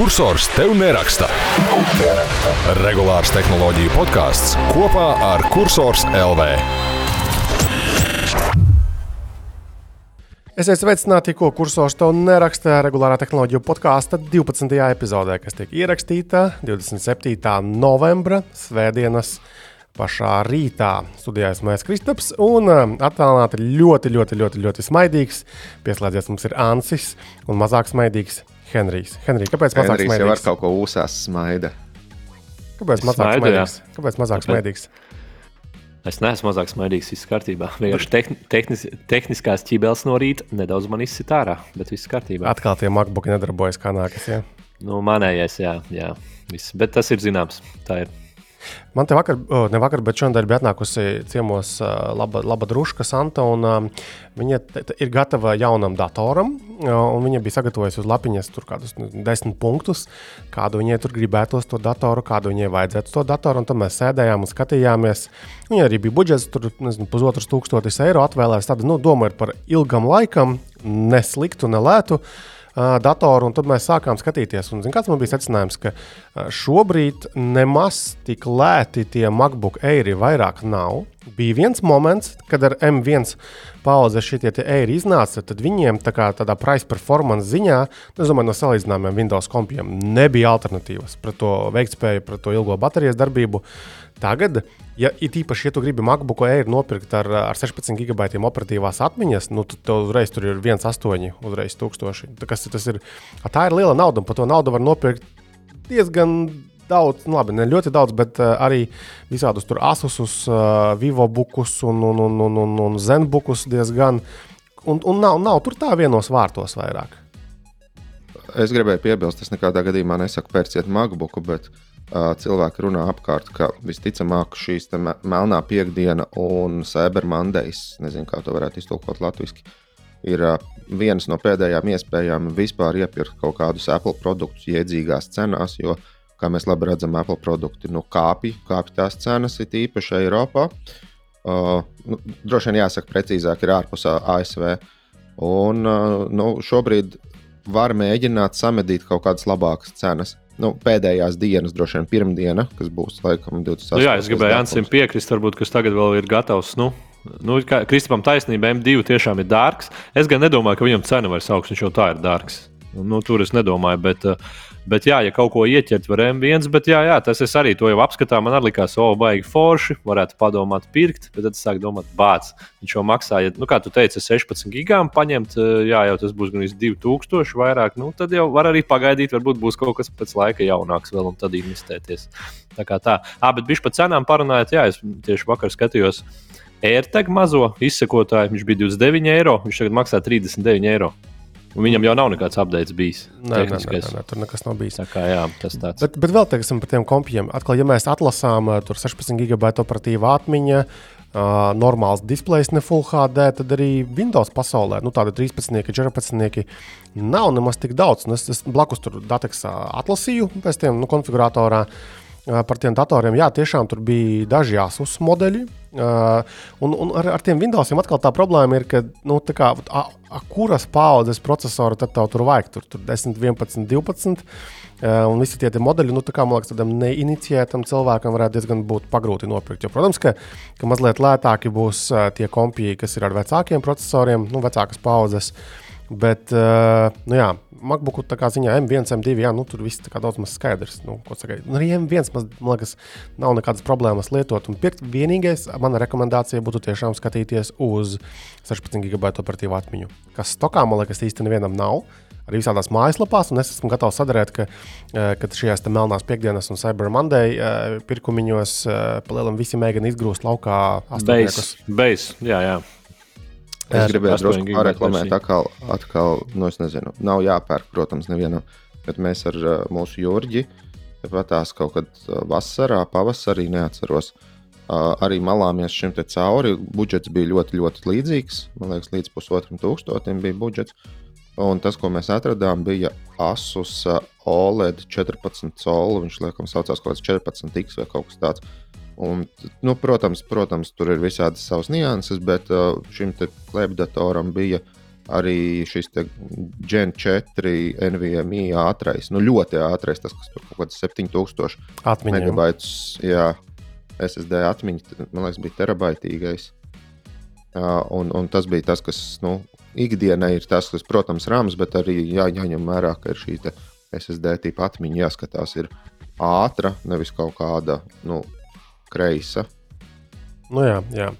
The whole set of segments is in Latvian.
Cursors tev neraksta. Regulārs tehnoloģiju podkāsts kopā ar Cursors LV. Esiet sveicināti, ko kursors tev neraksta regulārā tehnoloģiju podkāstu 12. epizodē, kas tiek ierakstīta 27. novembra svētdienas pašā rītā. Studijā esmu es Kristaps un um, attālināti ļoti, ļoti, ļoti, ļoti smaidīgs. Pieslēdzies mums ir Ansis un mazāk smaidīgs Henrijs. Henrij, kāpēc mazāk Henrijs jau ar smaidīgs? kaut ko uzsās smaida. Kāpēc mazāk Smaidu, jā. smaidīgs? Kāpēc mazāk Tāpēc- smaidīgs? Es neesmu mazāk smaidīgs, viss kārtībā. Vienkārši tehni, tehnis, tehniskās ķībeles no rīta nedaudz man izsit ārā, bet viss kārtībā. Atkal tie makbuki nedarbojas kā nākas. Ja? Nu, manējais, jā, jā viss. Bet tas ir zināms. Tā ir. Man te vakar, ne vakar, bet šodien bija atnākusi ciemos laba, laba druška Santa. Un, viņa ir gatava jaunam datoram. Un viņa bija sagatavojusi uz lapiņas tur kādus nu, desmit punktus, kādu viņai tur gribētos to datoru, kādu viņai vajadzētu to datoru. Tad mēs sēdējām un skatījāmies. Viņai arī bija budžets, tur nezinu, pusotrs tūkstotis eiro atvēlēts. Tad nu, domājot par ilgam laikam, nesliktu, nelētu. Uh, datoru, un tad mēs sākām skatīties. Un, zin, kāds man bija secinājums, ka šobrīd nemaz tik lēti tie MacBook Airi vairāk nav. Bija viens moments, kad ar M1 paudze šie eiri iznāca, tad viņiem tā kā tādā price performance ziņā, nu, domāju, no salīdzinājumiem Windows kompiem, nebija alternatīvas pret to veiktspēju, pret to ilgo baterijas darbību. Tagad, ja it īpaši, ja tu gribi MacBook Air nopirkt ar, ar 16 gigabaitiem operatīvās atmiņas, nu, tad tev uzreiz tur ir 1,8, uzreiz 1000. Tā, kas, tas ir, tā ir liela nauda, un par to naudu var nopirkt diezgan daudz, nu, labi, ne ļoti daudz, bet uh, arī visādus tur asusus, uh, vivo bukus un, un, un, un, un, un zenbukus diezgan. Un, un nav, nav tur tā vienos vārtos vairāk. Es gribēju piebilst, es nekādā gadījumā nesaku pērciet MacBooku, bet uh, cilvēki runā apkārt, ka visticamāk šīs melnā piekdiena un Cyber Mondays, nezinu, kā to varētu iztulkot latviešu, ir vienas no pēdējām iespējām vispār iepirkt kaut kādus Apple produktus iedzīgās cenās, jo, kā mēs labi redzam, Apple produkti nu, kāpj, kāpj tās cenas, ir īpaši Eiropā. Uh, nu, droši vien jāsaka, precīzāk, ir ārpus ASV. Un uh, nu, šobrīd var mēģināt samedīt kaut kādas labākas cenas. Nu, pēdējās dienas, droši vien pirmdiena, kas būs laikam 28. Nu, jā, es gribēju Ansim piekrist, varbūt, kas tagad vēl ir gatavs. Nu, nu, Kristupam taisnība, M2 tiešām ir dārgs. Es gan nedomāju, ka viņam cena vairs augs, viņš jau tā ir dārgs. Nu, tur es nedomāju, bet, uh, bet jā, ja kaut ko ieķert, var M1, bet jā, jā, tas es arī to jau apskatām. Man arī likās, o, baigi forši, varētu padomāt, pirkt, bet tad es sāku domāt, bāc, viņš jau maksā, ja, nu, kā tu teici, 16 gigām paņemt, uh, jā, jau tas būs gan 2000 vairāk, nu, tad jau var arī pagaidīt, varbūt būs kaut kas pēc laika jaunāks vēl un tad investēties. Tā kā tā. Ah, bet viņš par cenām parunājot, jā, es tieši vakar skatījos. AirTag mazo izsekotāju, viņš bija 29 eiro, viņš tagad maksā 39 eiro. Un viņam jau nav nekāds updates bijis. Nē, nē, nē, nē, tur nekas nav bijis. Tā kā jā, tas tāds. Bet, bet vēl teiksim par tiem kompiem. Atkal, ja mēs atlasām uh, tur 16 gigabaita operatīva atmiņa, uh, normāls displejs, ne Full HD, tad arī Windows pasaulē, nu, tādi 13, 14 nav nemaz tik daudz. Un es, es blakus tur dateksā atlasīju pēc tam nu, konfiguratorā. uh, Par tiem datoriem, jā, tiešām tur bija daži ASUS modeļi. Uh, un, un ar, ar tiem Windowsiem atkal tā problēma ir, ka, nu, kā, a, a, kuras paudzes procesoru tad tev tur vajag? Tur, tur 10, 11, 12. Uh, un visi tie, tie modeļi, nu, tā kā man liekas, tādam neiniciētam cilvēkam varētu diezgan būt pagrūti nopirkt. Jo, protams, ka, ka mazliet lētāki būs uh, tie kompji, kas ir ar vecākiem procesoriem, nu, vecākas paudzes. Bet, uh, nu, jā, MacBook tā kā ziņā M1, M2, jā, nu, tur viss kā daudz maz skaidrs. Nu, nu, arī M1, maz, man liekas, nav nekādas problēmas lietot. Un pirkt vienīgais, mana rekomendācija būtu tiešām skatīties uz 16 gigabaitu operatīvu atmiņu. Kas stokā, man liekas, īsti nevienam nav. Arī visādās mājaslapās, un es esmu gatavs sadarīt, ka, eh, ka šajās melnās piekdienas un Cyber Monday eh, pirkumiņos palielam visi mēģina izgrūst laukā astotniekus. Base, base, jā, jā. Es gribēju drusku pareklamēt, atkal, atkal, nu, es nezinu, nav jāpērk, protams, nevienam, bet mēs ar uh, mūsu jūrģi patās kaut kad uh, vasarā, pavasarī, neatceros, arī malāmies šim te cauri. Budžets bija ļoti, ļoti līdzīgs, man liekas, līdz pusotram tūkstotim bija budžets. Un tas, ko mēs atradām, bija Asus OLED 14 colu. Viņš laikam saucās kaut kāds 14 X vai kaut kas tāds. Un, nu, protams, protams, tur ir visādas savas nianses, bet uh, šim te klēpjdatoram bija arī šis Gen 4 NVMe ātrais, nu ļoti ātrais, tas, kas tur kaut kāds 7000 Atmiņā. megabaitus, jā, SSD atmiņa, man liekas, bija terabaitīgais. Uh, un, un tas bija tas, kas nu, ikdienai ir tas, kas, protams, rāms, bet arī jā, jāņem vērā, ka ir šī SSD tipa atmiņa jāskatās, ir ātra, nevis kaut kāda nu, kreisa. Nu jā, jā.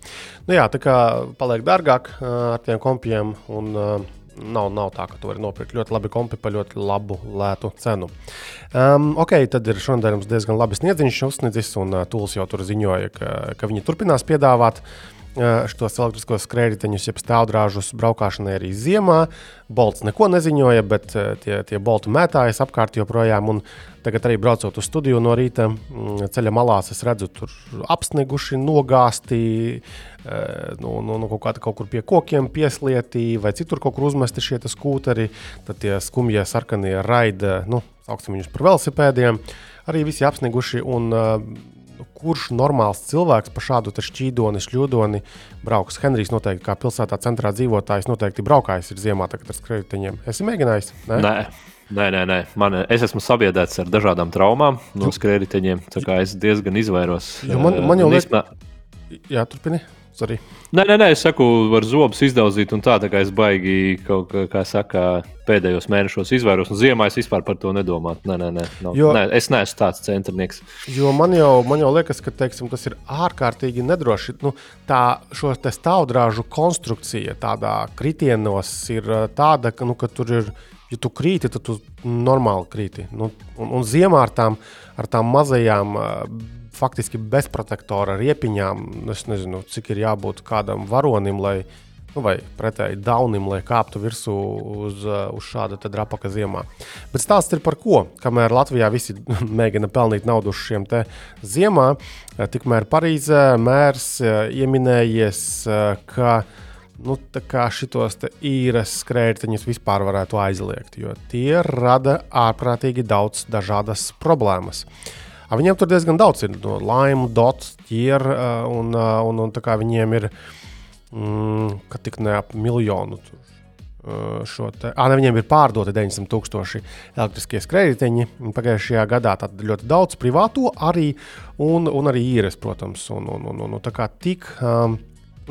Nu jā, tā kā paliek dārgāk ar tiem kompiem. Un, Nav, nav tā, ka tu vari nopirkt ļoti labi kompi par ļoti labu, lētu cenu. Um, ok, tad ir šodien mums diezgan labi sniedziņš uzsniedzis, un uh, Tūlis jau tur ziņoja, ka, ka viņi turpinās piedāvāt uh, šos elektriskos skrējējiņus, jeb stāvdrāžus braukšanai arī ziemā. Bolts neko neziņoja, bet tie, tie boltu mētājas apkārt joprojām. Un tagad arī braucot uz studiju no rīta, mm, ceļa malās es redzu, tur apsniguši, nogāzti, nu, nu, nu, kaut, kā, kaut kur pie kokiem pieslieti, vai citur kaut kur uzmesti šie skūteri. Tad tie skumjie sarkanie raidi, nu, sauksim viņus par velosipēdiem, arī visi apsniguši. Un, uh, kurš normāls cilvēks pa šādu šķīdoni, šļūdoni brauks? Henrijs noteikti, kā pilsētā centrā dzīvotājs, noteikti braukājis ir ziemā tagad ar skrejteņiem. Esi mēģinājis? Ne? Nē. Nē, nē, nē. Man, es esmu sabiedrēts ar dažādām traumām no skrējējiņiem. Es diezgan izvairos. Jo man, man jau liekas, Jā, turpini. Sorry. Nē, nē, nē, es saku, var zobus izdaudzīt, un tā, tā kā es baigi, kaut, kā, kā saka, pēdējos mēnešos izvairos, un ziemā es vispār par to nedomāju. Nē, nē, nē, nav, jo, nē es neesmu tāds centrnieks. Jo man jau, man jau liekas, ka teiksim, tas ir ārkārtīgi nedroši. Nu, tā šo stāvdrāžu konstrukcija tādā kritienos ir tāda, ka, nu, ka tur ir. Ja tu krīti, tad tu normāli krīti. Nu, un, un ziemā ar tām, ar tām mazajām faktiski bez protektora riepiņām. Es nezinu, cik ir jābūt kādam varonim, lai, nu, vai pretēji daunim, lai kāptu virsū uz, uz šāda drapaka ziemā. Bet stāsts ir par ko? Kamēr Latvijā visi mēģina pelnīt naudu uz šiem ziemā, tikmēr Parīzē mērs ieminējies, ka nu, šitos īres skrējējiņus vispār varētu aizliegt, jo tie rada ārprātīgi daudz dažādas problēmas. A viņiem tur diezgan daudz ir no laima, dots, ķiera, un, un, un viņiem ir mm, tik ne ap miljonu. Šo te, à, ne, viņiem ir pārdoti 900 tūkstoši elektriskie skrejteņi. Pagājušajā gadā tad ļoti daudz privāto arī, un, un arī īres, protams. Un, un, un, un, tā kā tik um,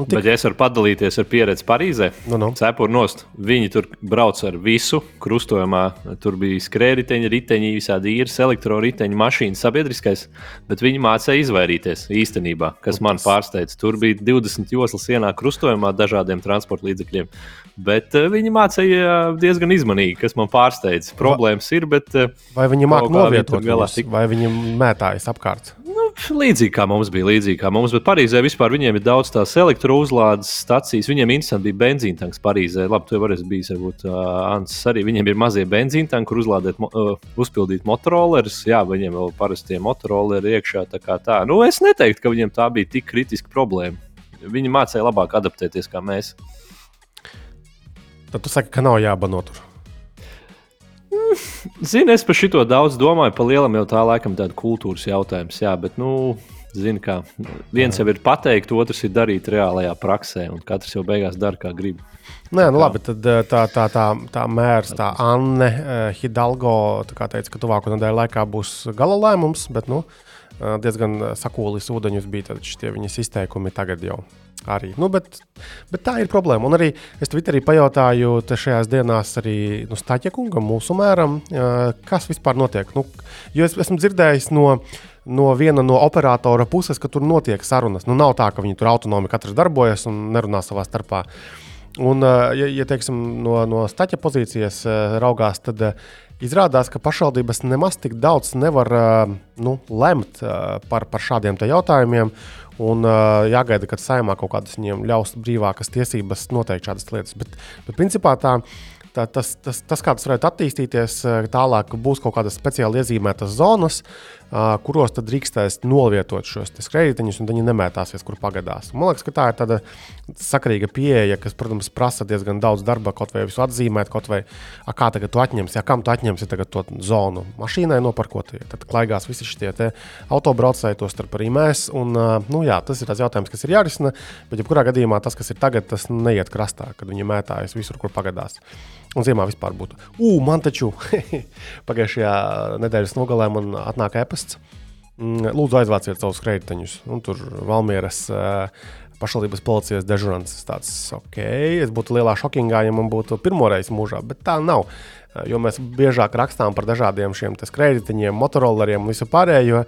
tik... Bet, ja es varu padalīties ar pieredzi Parīzē, nu, nu. cepuru nost, viņi tur brauc ar visu krustojumā. Tur bija skrējēji, riteņi, visādi īres, elektroriteņi, mašīnas, sabiedriskais. Bet viņi mācīja izvairīties īstenībā, kas man pārsteidz. Tur bija 20 joslas ienāk krustojumā dažādiem transporta līdzekļiem. Bet uh, viņi mācīja diezgan izmanīgi, kas man pārsteidz. Problēmas ir, bet. Uh, vai viņi māca novietot galā? Vai viņi mētājas apkārt? Līdzīgi kā mums bija, līdzīgi kā mums, bet Parīzē vispār viņiem ir daudz tās elektrouzlādes stacijas. Viņiem interesanti bija benzīna tanks Parīzē. Labi, tu vari bijis, varbūt, uh, Ants arī. Viņiem ir mazie benzīna tanki, kur uzlādēt, uh, uzpildīt motorolerus. Jā, viņiem vēl parastie motoroleri iekšā. Tā kā tā. Nu, es neteiktu, ka viņiem tā bija tik kritiska problēma. Viņi mācīja labāk adaptēties kā mēs. Tad tu saki, ka nav jābano tur. Zini, es par šo daudz domāju. Pa lielam jau tā laikam tāda kultūras jautājums. Jā, bet, nu, zini, kā viens jau ir pateikt, otrs ir darīt reālajā praksē, un katrs jau beigās dara, kā grib. Nē, nu labi, tad eh, tā, tā, tā, tā mērs, tā Anne uh, Hidalgo, tā teica, ka tuvāko nedēļu laikā būs gala lēmums, bet nu, uh, diezgan sakūlis ūdeņus bija šie viņas izteikumi tagad jau. Arī. Nu, bet, bet tā ir problēma. Un arī es Twitterī pajautāju šajās dienās arī nu, Staķekungam, mūsu mēram, kas vispār notiek. Nu, jo es esmu dzirdējis no, no viena no operatora puses, ka tur notiek sarunas. Nu, nav tā, ka viņi tur autonomi katrs darbojas un nerunā savā starpā. Un, ja, ja teiksim, no, no staķa pozīcijas raugās, tad Izrādās, ka pašvaldības nemaz tik daudz nevar nu, lemt par, par šādiem jautājumiem. Un uh, jāgaida, kad saimā kaut kādas viņiem ļaus brīvākas tiesības noteikt šādas lietas. Bet, bet principā tā, tā, tas, tas, tas, kā tas varētu attīstīties, tālāk būs kaut kādas speciāli iezīmētas zonas, kuros tad drīkstēs novietot šos kredītiņus, un viņi nemētāsies, kur pagadās. Man liekas, ka tā ir tāda sakarīga pieeja, kas, protams, prasa diezgan daudz darba, kaut vai visu atzīmēt, kaut vai a, kā tagad tu atņemsi, ja kam tu atņemsi to zonu mašīnai noparkotie. Tad klaigās visi šie autobraucēji, to starp arī mēs. Un, nu, jā, tas ir tas jautājums, kas ir jārisina, bet jebkurā gadījumā tas, kas ir tagad, tas neiet krastā, kad viņi mētājas visur, kur pagadās. Un ziemā vispār būtu. Ugh, man taču pagājušajā nedēļas nogalē man atnāk e-pasts. Mm, lūdzu, aizvāciet savus kredītiņus. Tur Valmieras pašvaldības policijas dežurants. Tāds, ok, es būtu lielā šokingā, ja man būtu pirmoreiz mūžā, bet tā nav. Jo mēs biežāk rakstām par dažādiem šiem kredītiņiem, motoroleriem un visu pārējo.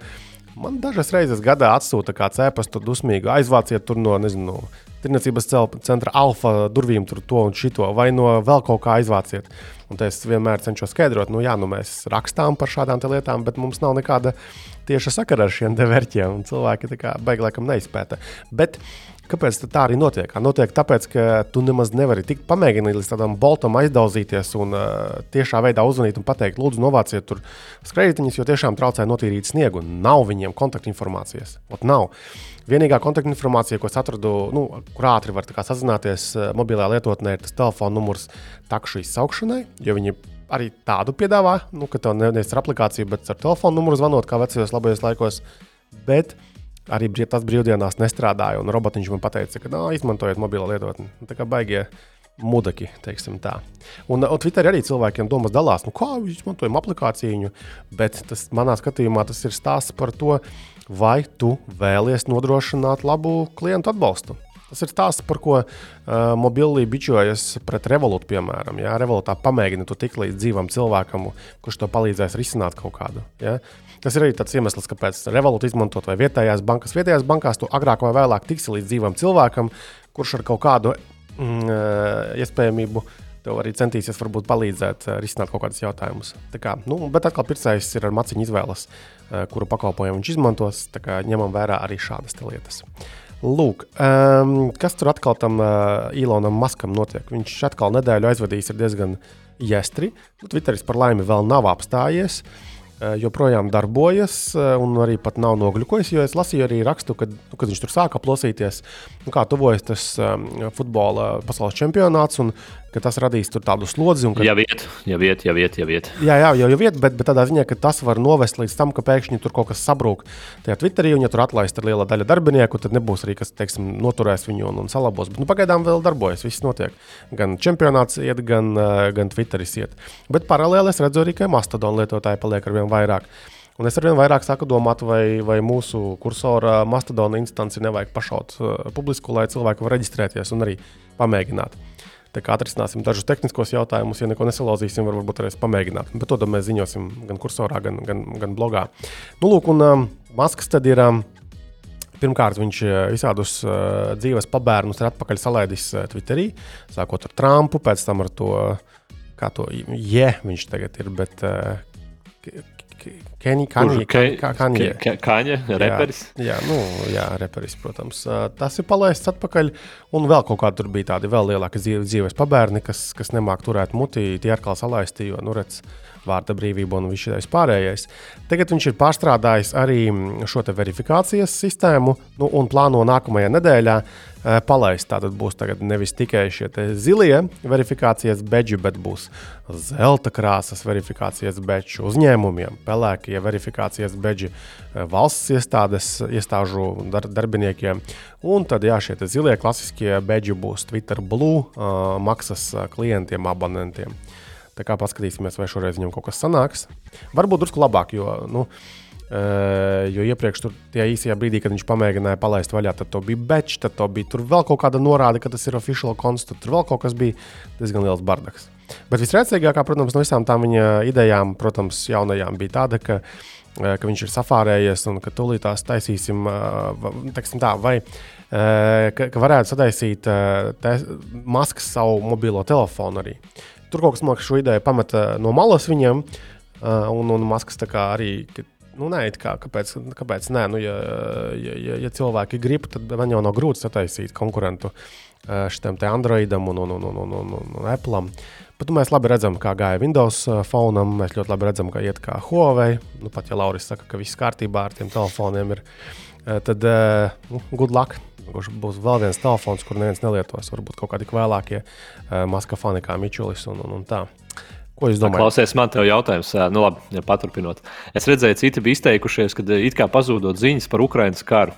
Man dažas reizes gadā atsūta kāds e-pastu dusmīgi, aizvāciet tur no, nezinu, tirniecības centra alfa durvīm tur to un šito, vai no vēl kaut kā aizvāciet. Un es vienmēr cenšos skaidrot, nu jā, nu mēs rakstām par šādām lietām, bet mums nav nekāda tieša sakara ar šiem vērķiem, un cilvēki tā kā beigās laikam neizpēta. Bet Kāpēc tā arī notiek? Notiek tāpēc, ka tu nemaz nevari tikt pamēģināt līdz tādam boltam aizdauzīties un uh, tiešā veidā uzzvanīt un pateikt, lūdzu, novāciet tur skrejtiņus, jo tiešām traucē notīrīt sniegu. Nav viņiem kontaktinformācijas. Ot, nav. Vienīgā kontaktinformācija, ko es atradu, nu, kur ātri var sazināties mobilajā lietotnē, ir tas telefona numurs takšu izsaukšanai, jo viņi arī tādu piedāvā, nu, ka tev nevis ar aplikāciju, bet ar telefona numuru zvanot, kā vecajos labajos laikos. Bet arī tas brīvdienās nestrādāja, un robotiņš man teica, ka no, izmantojiet mobilo lietotni. Nu, tā kā baigie mudaki, teiksim tā. Un, un Twitterī arī cilvēkiem domas dalās, nu, kā viņi izmantojam aplikāciju, bet tas manā skatījumā tas ir stāsts par to, vai tu vēlies nodrošināt labu klientu atbalstu. Tas ir stāsts, par ko uh, mobilī bičojas pret revolūciju, piemēram. Ja? Revolūtā pamēģina to tik līdz dzīvam cilvēkam, kurš to palīdzēs risināt kaut kādu. Ja? Tas ir arī tas iemesls, kāpēc revolūcija izmantot vai vietējās bankas. Vietējās bankās tu agrāk vai vēlāk tiksi līdz dzīvam cilvēkam, kurš ar kaut kādu mm, iespējamību tev arī centīsies varbūt palīdzēt risināt kaut kādus jautājumus. Kā, nu, bet atkal pircējs ir ar maciņu izvēles, kuru pakalpojumu viņš izmantos. Ņemam vērā arī šādas lietas. Lūk, um, kas tur atkal tam uh, Ilonam Maskam notiek? Viņš atkal nedēļu aizvadījis diezgan jēstri. Nu, Twitteris par laimi vēl nav apstājies. Uh, Eh, joprojām darbojas eh, un arī pat nav nogļukojis. Jo es lasīju arī rakstu, kad, nu, kad viņš tur sāka plosīties, nu, kā tuvojas tas um, futbola pasaules čempionāts. Un, tas radīs tādu slodzi. Ka... Jā, vieta, jā, vieta, jā, vieta. Jā, vieta. jā, jā jau ir vieta, bet, bet tādā ziņā, ka tas var novest līdz tam, ka pēkšņi tur kaut kas sabrūk. Tajā Twitterī, un ja tur atlaista liela daļa darbinieku, tad nebūs arī kas teiksim, noturēs viņu un, un salabos. Bet nu, pagaidām vēl darbojas, viss notiek. Gan čempionāts iet, gan, uh, gan Twitteris iet. Bet paralēli es redzu arī, ka Mastodon lietotāji paliek ar vien vairāk. Un es arvien vairāk sāku domāt, vai, vai mūsu kursora mastodona instanci nevajag pašaut uh, publisku, lai cilvēki var reģistrēties un arī pamēģināt. Tā kā atrisināsim dažus tehniskos jautājumus, ja neko nesalauzīsim, varbūt arī pamēģināt. Bet to mēs ziņosim gan kursorā, gan, gan, gan blogā. Nu, lūk, un um, Masks tad ir. Um, Pirmkārt, viņš uh, visādus uh, dzīves pabērnus ir atpakaļ salaidis uh, Twitterī, sākot ar Trumpu, pēc tam ar to, kā to, je, yeah, viņš tagad ir, bet uh, Kenija, Kaņa, Kaņa, reperis. Jā, jā, nu, jā, reperis, protams. Tas ir palaists atpakaļ, un vēl kaut kādi tur bija tādi vēl lielāki dzīves, dzīves pabērni, kas, kas nemāk turēt mutī, tie atkal salaisti, jo, nu, redz, vārda brīvība un viss šis pārējais. Tagad viņš ir pārstrādājis arī šo verifikācijas sistēmu nu, un plāno nākamajā nedēļā uh, palaist. Tātad būs nevis tikai šie zilie verifikācijas beidži, bet būs zelta krāsas verifikācijas beidži uzņēmumiem, pelēkie verifikācijas beidži uh, valsts iestādes, iestāžu dar, darbiniekiem. Un tad jā, šie zilie klasiskie beidži būs Twitter Blue uh, maksas klientiem, abonentiem. Tā kā paskatīsimies, vai šoreiz viņam kaut kas sanāks. Varbūt drusku labāk, jo, nu, uh, jo iepriekš tur tajā īsajā brīdī, kad viņš pamēģināja palaist vaļā, tad bija batch, tad bija tur vēl kaut kāda norāde, ka tas ir official konts, tad tur vēl kaut kas bija diezgan liels bardaks. Bet visrēcīgākā, protams, no visām tām viņa idejām, protams, jaunajām bija tāda, ka, eh, ka viņš ir safārējies un ka tūlīt tās taisīsim, eh, teiksim tā, vai ka, ka varētu sataisīt te, maskas savu mobilo telefonu arī. Tur kaut kas man šo ideju pameta no malas viņiem, uh, un, un Maskas arī. Nu, nē, kā, kāpēc, kāpēc nē? Nu, ja, ja, ja, cilvēki grib, tad man jau nav grūti sataisīt konkurentu šitam te Androidam un, un, un, un, un, un, un Apple. Bet nu, mēs labi redzam, kā gāja Windows fonam. Mēs ļoti labi redzam, ka iet kā Huawei. Nu, pat ja Lauris saka, ka viss kārtībā ar tiem telefoniem ir, tad nu, good luck. Kurš būs vēl viens telefons, kur neviens nelietos. Varbūt kaut kādi vēlākie maska fani kā Mičulis un, un, un tā. Ko jūs domājat? Klausies, man te ir jautājums, nu, labi, ja paturpinot. Es redzēju, citi bija izteikušies, ka it kā pazūdot ziņas par Ukraiņas karu.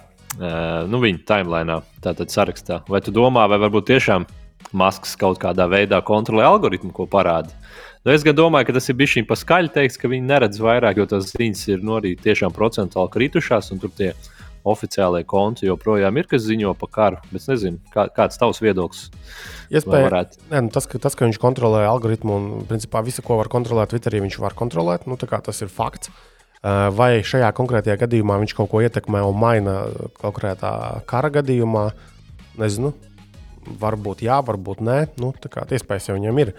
Nu, viņa timelīnā, tātad sarakstā. Vai tu domā, vai varbūt tiešām Masks kaut kādā veidā kontrolē algoritmu, ko parāda? Nu, es domāju, ka tas ir bijis pa skaļi teiks, ka viņi neredz vairāk, jo tās ziņas ir no arī tiešām procentuāli kritušās, un tur tie oficiālie konti joprojām ir, kas ziņo par karu. Bet es nezinu, kā, kāds tavs viedoklis Iespējams, nu, tas, ka, tas, ka viņš kontrolē algoritmu un principā visu, ko var kontrolēt Twitterī, viņš var kontrolēt. Nu, tas ir fakts. Vai šajā konkrētajā gadījumā viņš kaut ko ietekmē un maina konkrētā kara gadījumā, nezinu. Varbūt jā, varbūt nē. Nu, iespējas jau viņam ir.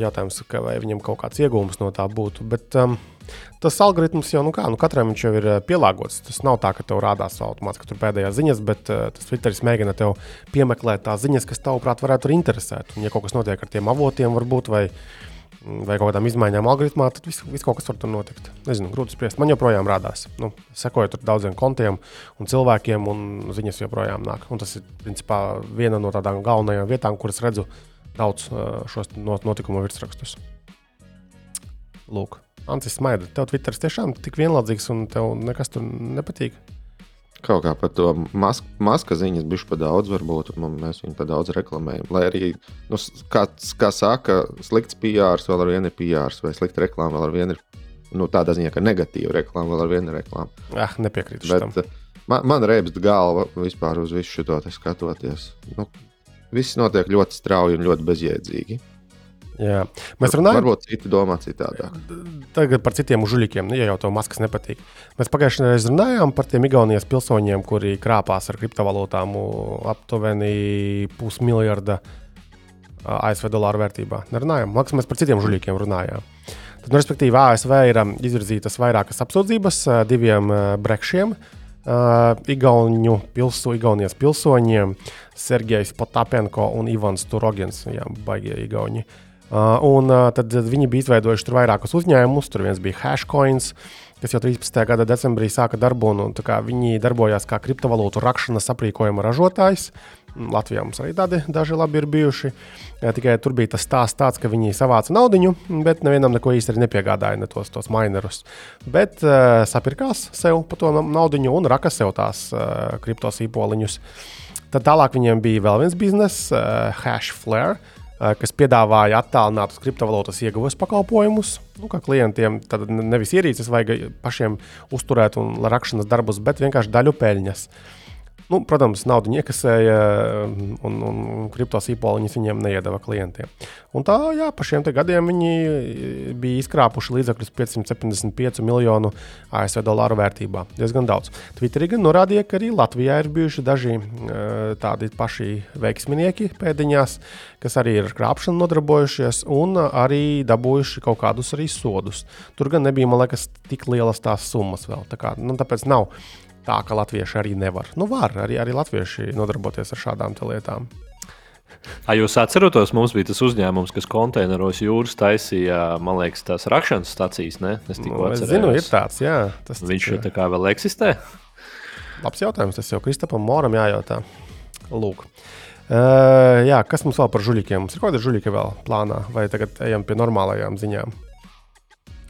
Jautājums, vai viņam kaut kāds iegūms no tā būtu. Bet, um, tas algoritms jau, nu kā, nu katram viņš jau ir pielāgots. Tas nav tā, ka tev rādās automātiski tur pēdējās ziņas, bet uh, tas Twitteris mēģina tev piemeklēt tās ziņas, kas tavuprāt varētu interesēt. Un, ja kaut kas notiek ar tiem avotiem, varbūt, vai, vai kaut kādām izmaiņām algoritmā, tad viss vis kaut kas var tur notikt. Nezinu, grūti spriest. Man joprojām rādās. Nu, sekoju tur daudziem kontiem un cilvēkiem, un ziņas joprojām nāk. Un tas ir principā viena no tādām galvenajām vietām, kuras redzu daudz šos notikumu virsrakstus. Lūk. Ancis Smaida, tev Twitteris tiešām tik vienlādzīgs un tev nekas tur nepatīk. Kaut kā par to mask, maska ziņas bija pa daudz, varbūt mēs viņu pa daudz reklamējam. Lai arī, nu, kā, kā saka, slikts PR vēl ar vienu ir PR, vai slikta reklāma vēl ar vienu ir. Nu, tādā ziņā, ka negatīva reklāma vēl ar vienu ir reklāma. Ah, nepiekrītu. Bet, tam. man, man reibst galva vispār uz visu šo skatoties. Nu, viss notiek ļoti strauji un ļoti bezjēdzīgi. Jā. Mēs runājam varbūt citi domā citādāk. Tagad par citiem užuļiem, ja jau tev maskas nepatīk. Mēs pagājušajā reizē runājām par tiem Igaunijas pilsoņiem, kuri krāpās ar kriptovalūtām aptuveni pusmiljarda ASV dolāru vērtībā. Nerunājām, Maks, mēs par citiem užuļiem runājām. Tad, nu, respektīvi, ASV ir izvirzītas vairākas apsūdzības diviem brekšiem. Uh, Igaunu pilsu, Igaunijas pilsoņiem, Sergejs Potapenko un Ivans Turogens, jā, baigie Igauni. Uh, un uh, tad viņi bija izveidojuši tur vairākus uzņēmumus. Tur viens bija Hashcoins, kas jau 13. gada decembrī sāka darbu. Un, viņi darbojās kā kriptovalūtu rakšanas aprīkojuma ražotājs. Latvijā mums arī tādi daži labi ir bijuši. Jā, tikai tur bija tas stāsts, tāds, ka viņi savāca naudu, bet nevienam neko īsti nepiegādāja, ne tos, tos minerus. Bet uh, sapirkās sev par to naudu un raka sev tās uh, kriptosīpoliņus. Tad tālāk viņiem bija vēl viens bizness, uh, Hashflare kas piedāvāja attālinātus kriptovalūtas ieguves pakalpojumus. Nu, kā klientiem tad nevis ierīces vajag pašiem uzturēt un rakšanas darbus, bet vienkārši daļu peļņas. Uh, Nu, protams, naudu iekasēja un, un kriptosīpoliņus viņiem neiedeva klientiem. Un tā, jā, pa šiem gadiem viņi bija izkrāpuši līdzekļus 575 miljonu ASV dolāru vērtībā. Diezgan daudz. Twitterī gan norādīja, ka arī Latvijā ir bijuši daži tādi paši veiksminieki pēdiņās, kas arī ir ar krāpšanu nodarbojušies un arī dabūjuši kaut kādus arī sodus. Tur gan nebija, man liekas, tik lielas tās summas vēl. Tā kā, nu, tāpēc nav tā, ka latvieši arī nevar. Nu, var arī, arī latvieši nodarboties ar šādām lietām. A jūs atceraties, mums bija tas uzņēmums, kas konteineros jūras taisīja, man liekas, tās rakšanas stācijas. Ne? Es tikko nu, zinu, ir tāds, jā. Tas Viņš tā kā vēl eksistē? Labs jautājums, tas jau Kristapam Moram jājautā. Lūk. Uh, jā, kas mums vēl par žuļiem? Mums ir kaut kāda žuļika vēl plānā, vai tagad ejam pie normālajām ziņām?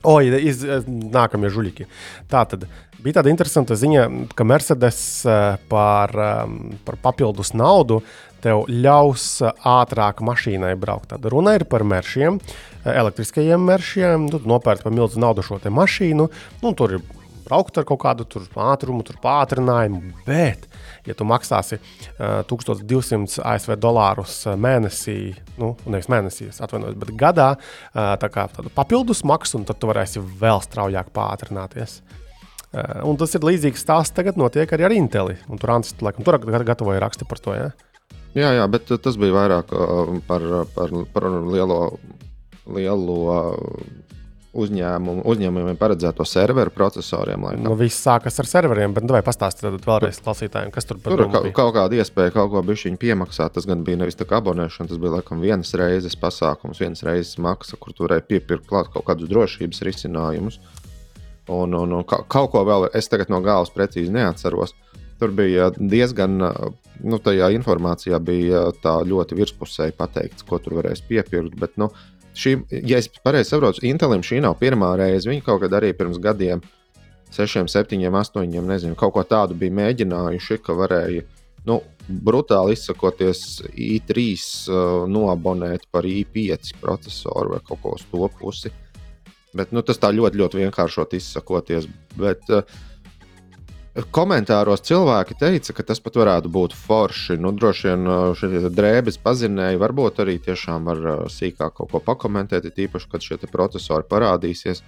Oi, iz, nākamie žuļiki. Tā tad bija tāda interesanta ziņa, ka Mercedes eh, par, ehm, par papildus naudu tev ļaus eh, ātrāk mašīnai braukt. Tad runa ir par mēršiem, eh, elektriskajiem mēršiem. Tu nopērci par milzu naudu šo mašīnu. Nu, tur ir braukt ar kaut kādu ātrumu, tur pātrinājumu. Bet ja tu maksāsi uh, 1200 ASV dolārus mēnesī, nu, nevis mēnesī, atvainojos, bet gadā, uh, tā kā papildus maksu, tad tu varēsi vēl straujāk pātrināties. Uh, un tas ir līdzīgs stāsts tagad notiek arī ar Inteli. Un tur Ants, laikam, tur gatavoja raksti par to. Ja? Jā, jā, bet tas bija vairāk uh, par, par, par lielo, lielo uzņēmumu, uzņēmumiem paredzēto serveru procesoriem. Laikam. Nu, viss sākas ar serveriem, bet vai pastāstīt vēlreiz klausītājiem, kas tur par Tur bija? kaut kāda iespēja kaut ko bišķiņu piemaksāt. Tas gan bija nevis tā kā abonēšana, tas bija laikam vienas reizes pasākums, vienas reizes maksa, kur tu varēji piepirkt klāt kaut kādus drošības risinājumus. Un, un, un ka- kaut ko vēl es tagad no galvas precīzi neatceros. Tur bija diezgan, nu, tajā informācijā bija tā ļoti virspusēji pateikts, ko tur varēs piepirkt. Bet, nu, šī, ja es pareizi saprotu, Intelim šī nav pirmā reize. Viņi kaut kad arī pirms gadiem, sešiem, septiņiem, astoņiem, nezinu, kaut ko tādu bija mēģinājuši, ka varēja nu, brutāli izsakoties i3 uh, noabonēt par i5 procesoru vai kaut ko uz to pusi. Bet, nu, tas tā ļoti, ļoti vienkāršot izsakoties. Bet, uh, Komentāros cilvēki teica, ka tas pat varētu būt forši. Nu, droši vien uh, šie drēbes pazinēji, varbūt arī tiešām var uh, sīkāk kaut ko pakomentēt, it īpaši, kad šie procesori parādīsies.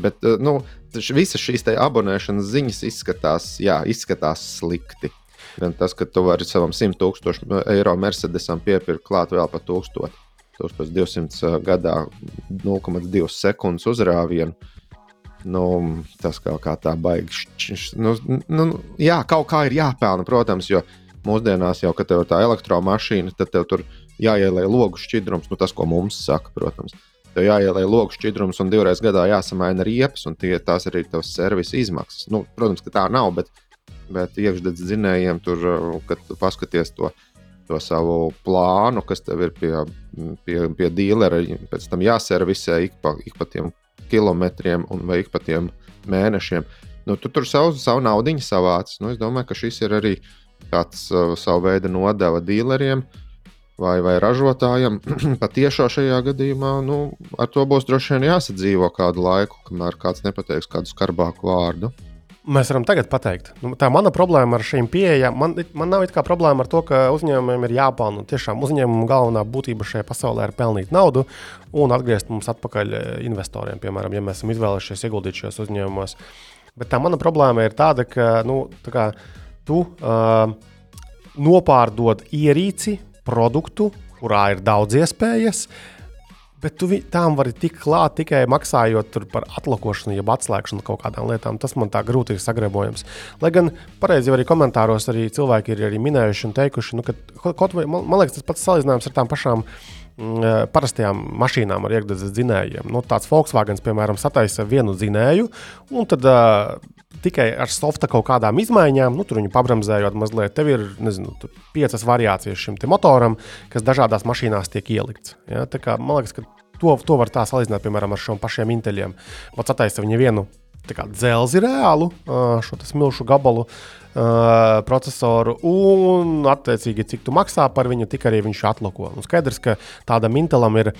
Bet nu, visas šīs abonēšanas ziņas izskatās, jā, izskatās slikti. Gan tas, ka tu vari savam 100 tūkstošu eiro Mercedesam piepirkt klāt vēl par 1000, 1200 gadā 0,2 sekundes uzrāvienu. Nu, tas kaut kā tā šķ- šķ- Nu, nu, jā, kaut kā ir jāpelna, protams, jo mūsdienās jau, kad tev ir tā elektromašīna, tad tev tur jāielē logu šķidrums, nu, tas, ko mums saka, protams. Tev jāielē logu šķidrums un divreiz gadā jāsamaina riepas, un tie, tās arī ir tavas servisa izmaksas. Nu, protams, ka tā nav, bet, bet iekšdedz zinējiem tur, uh, kad paskaties to, to savu plānu, kas tev ir pie, pie, pie dīlera, pēc tam jāservisē ik pa, ik pa tiem kilometriem un vai ik pa tiem mēnešiem. Nu, tu tur savu, savu naudu savāc. Nu, es domāju, ka šis ir arī tāds uh, savu veidu nodeva dīleriem vai, vai ražotājiem. Patiešām šajā gadījumā nu, ar to būs droši vien jāsadzīvo kādu laiku, kamēr kāds nepateiks kādu skarbāku vārdu. Mēs varam tagad pateikt, nu, tā mana problēma ar šīm pieejām. Man, man nav kā problēma ar to, ka uzņēmumiem ir jāpelnā. Tiešām uzņēmuma galvenā būtība šajā pasaulē ir pelnīt naudu un atgriezt mums atpakaļ eh, investoriem, piemēram, ja mēs esam izvēlējušies ieguldīt šajos uzņēmumos. Bet tā mana problēma ir tāda, ka nu, tā kā, tu uh, nopārdod ierīci, produktu, kurā ir daudz iespējas. Bet tu tām vari tikt klāt tikai maksājot par atlakošanu, jeb atslēgšanu kaut kādām lietām. Tas man tā grūti ir sagrebojams. Lai gan pareizi jau arī komentāros arī cilvēki ir arī minējuši un teikuši, nu, ka kaut vai, man, man liekas, tas pats salīdzinājums ar tām pašām mm, eh, parastajām mašīnām ar iekšzemes dzinējiem. Nu, tāds Volkswagen, piemēram, sataisa vienu dzinēju, un tad uh, tikai ar softa kaut kādām izmaiņām, nu, tur viņu pabremzējot mazliet, tev ir nezinu, piecas variācijas šim motoram, kas dažādās mašīnās tiek ielikts. Ja? Kā, man liekas, ka to, to var tā salīdzināt piemēram ar šiem pašiem inteļiem. Pats attaisa viņa vienu dzelzi reālu, šo smilšu gabalu uh, procesoru, un attiecīgi, cik tu maksā par viņu, tik arī viņš atloko. Un skaidrs, ka tādam intelam ir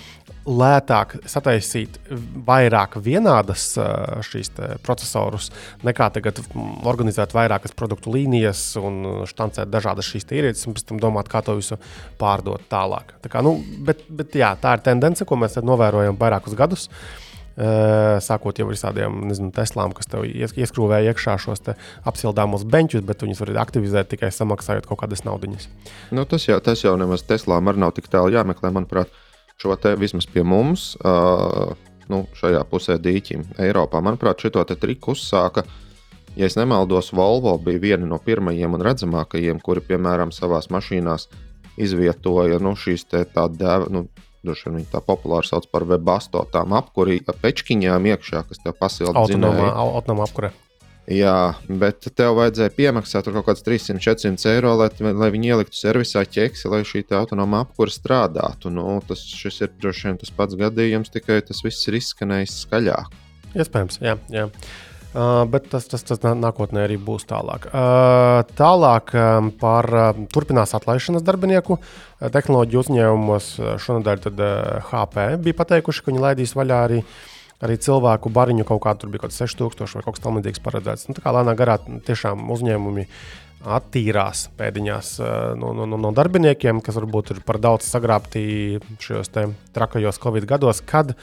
lētāk sataisīt vairāk vienādas ā, šīs procesorus, nekā tagad organizēt vairākas produktu līnijas un štancēt dažādas šīs ierīces, un pēc tam domāt, kā to visu pārdot tālāk. Tā, kā, nu, bet, bet jā, tā ir tendence, ko mēs novērojam vairākus gadus. Uh, sākot jau ar tādiem nezinu, teslām, kas tev ies- ieskrūvē iekšā šos apsildāmos benčus, bet viņus var aktivizēt tikai samaksājot kaut kādas naudas. Nu, tas, jau, tas jau nemaz Teslām arī nav tik tālu jāmeklē. Manuprāt, šo te vismaz pie mums, uh, nu, šajā pusē dīķim, Eiropā, manuprāt, šo triku uzsāka. Ja nemaldos, Volvo bija viena no pirmajiem un redzamākajiem, kuri, piemēram, savā mašīnās izvietoja nu, šīs tādas, nu, droši vien viņi tā populāri sauc par webasto, tām apkurīm, pečkiņām iekšā, kas tev pasilda Autonomā, autonomā apkure. Jā, bet tev vajadzēja piemaksāt kaut kādus 300, 400 eiro, lai, lai viņi ieliktu servisā ķeksi, lai šī autonoma apkūra strādātu. Nu, tas ir droši vien tas pats gadījums, tikai tas viss ir izskanējis skaļāk. Iespējams, jā. jā. Uh, bet tas, tas, tas nā- nākotnē arī būs tālāk. Uh, tālāk um, par uh, turpinās atlaišanas darbinieku uh, tehnoloģiju uzņēmumos. Uh, Šonadēļ tad, uh, HP bija pateikuši, ka viņi laidīs vaļā arī, arī cilvēku bariņu kaut kādu, tur bija kaut kāds 6000 vai kaut kas tamlīdzīgs paredzēts. Nu, tā kā lēnā garā tiešām uzņēmumi attīrās pēdiņās uh, no, no, no, darbiniekiem, kas varbūt ir par daudz sagrābti šajos trakajos Covid gados, kad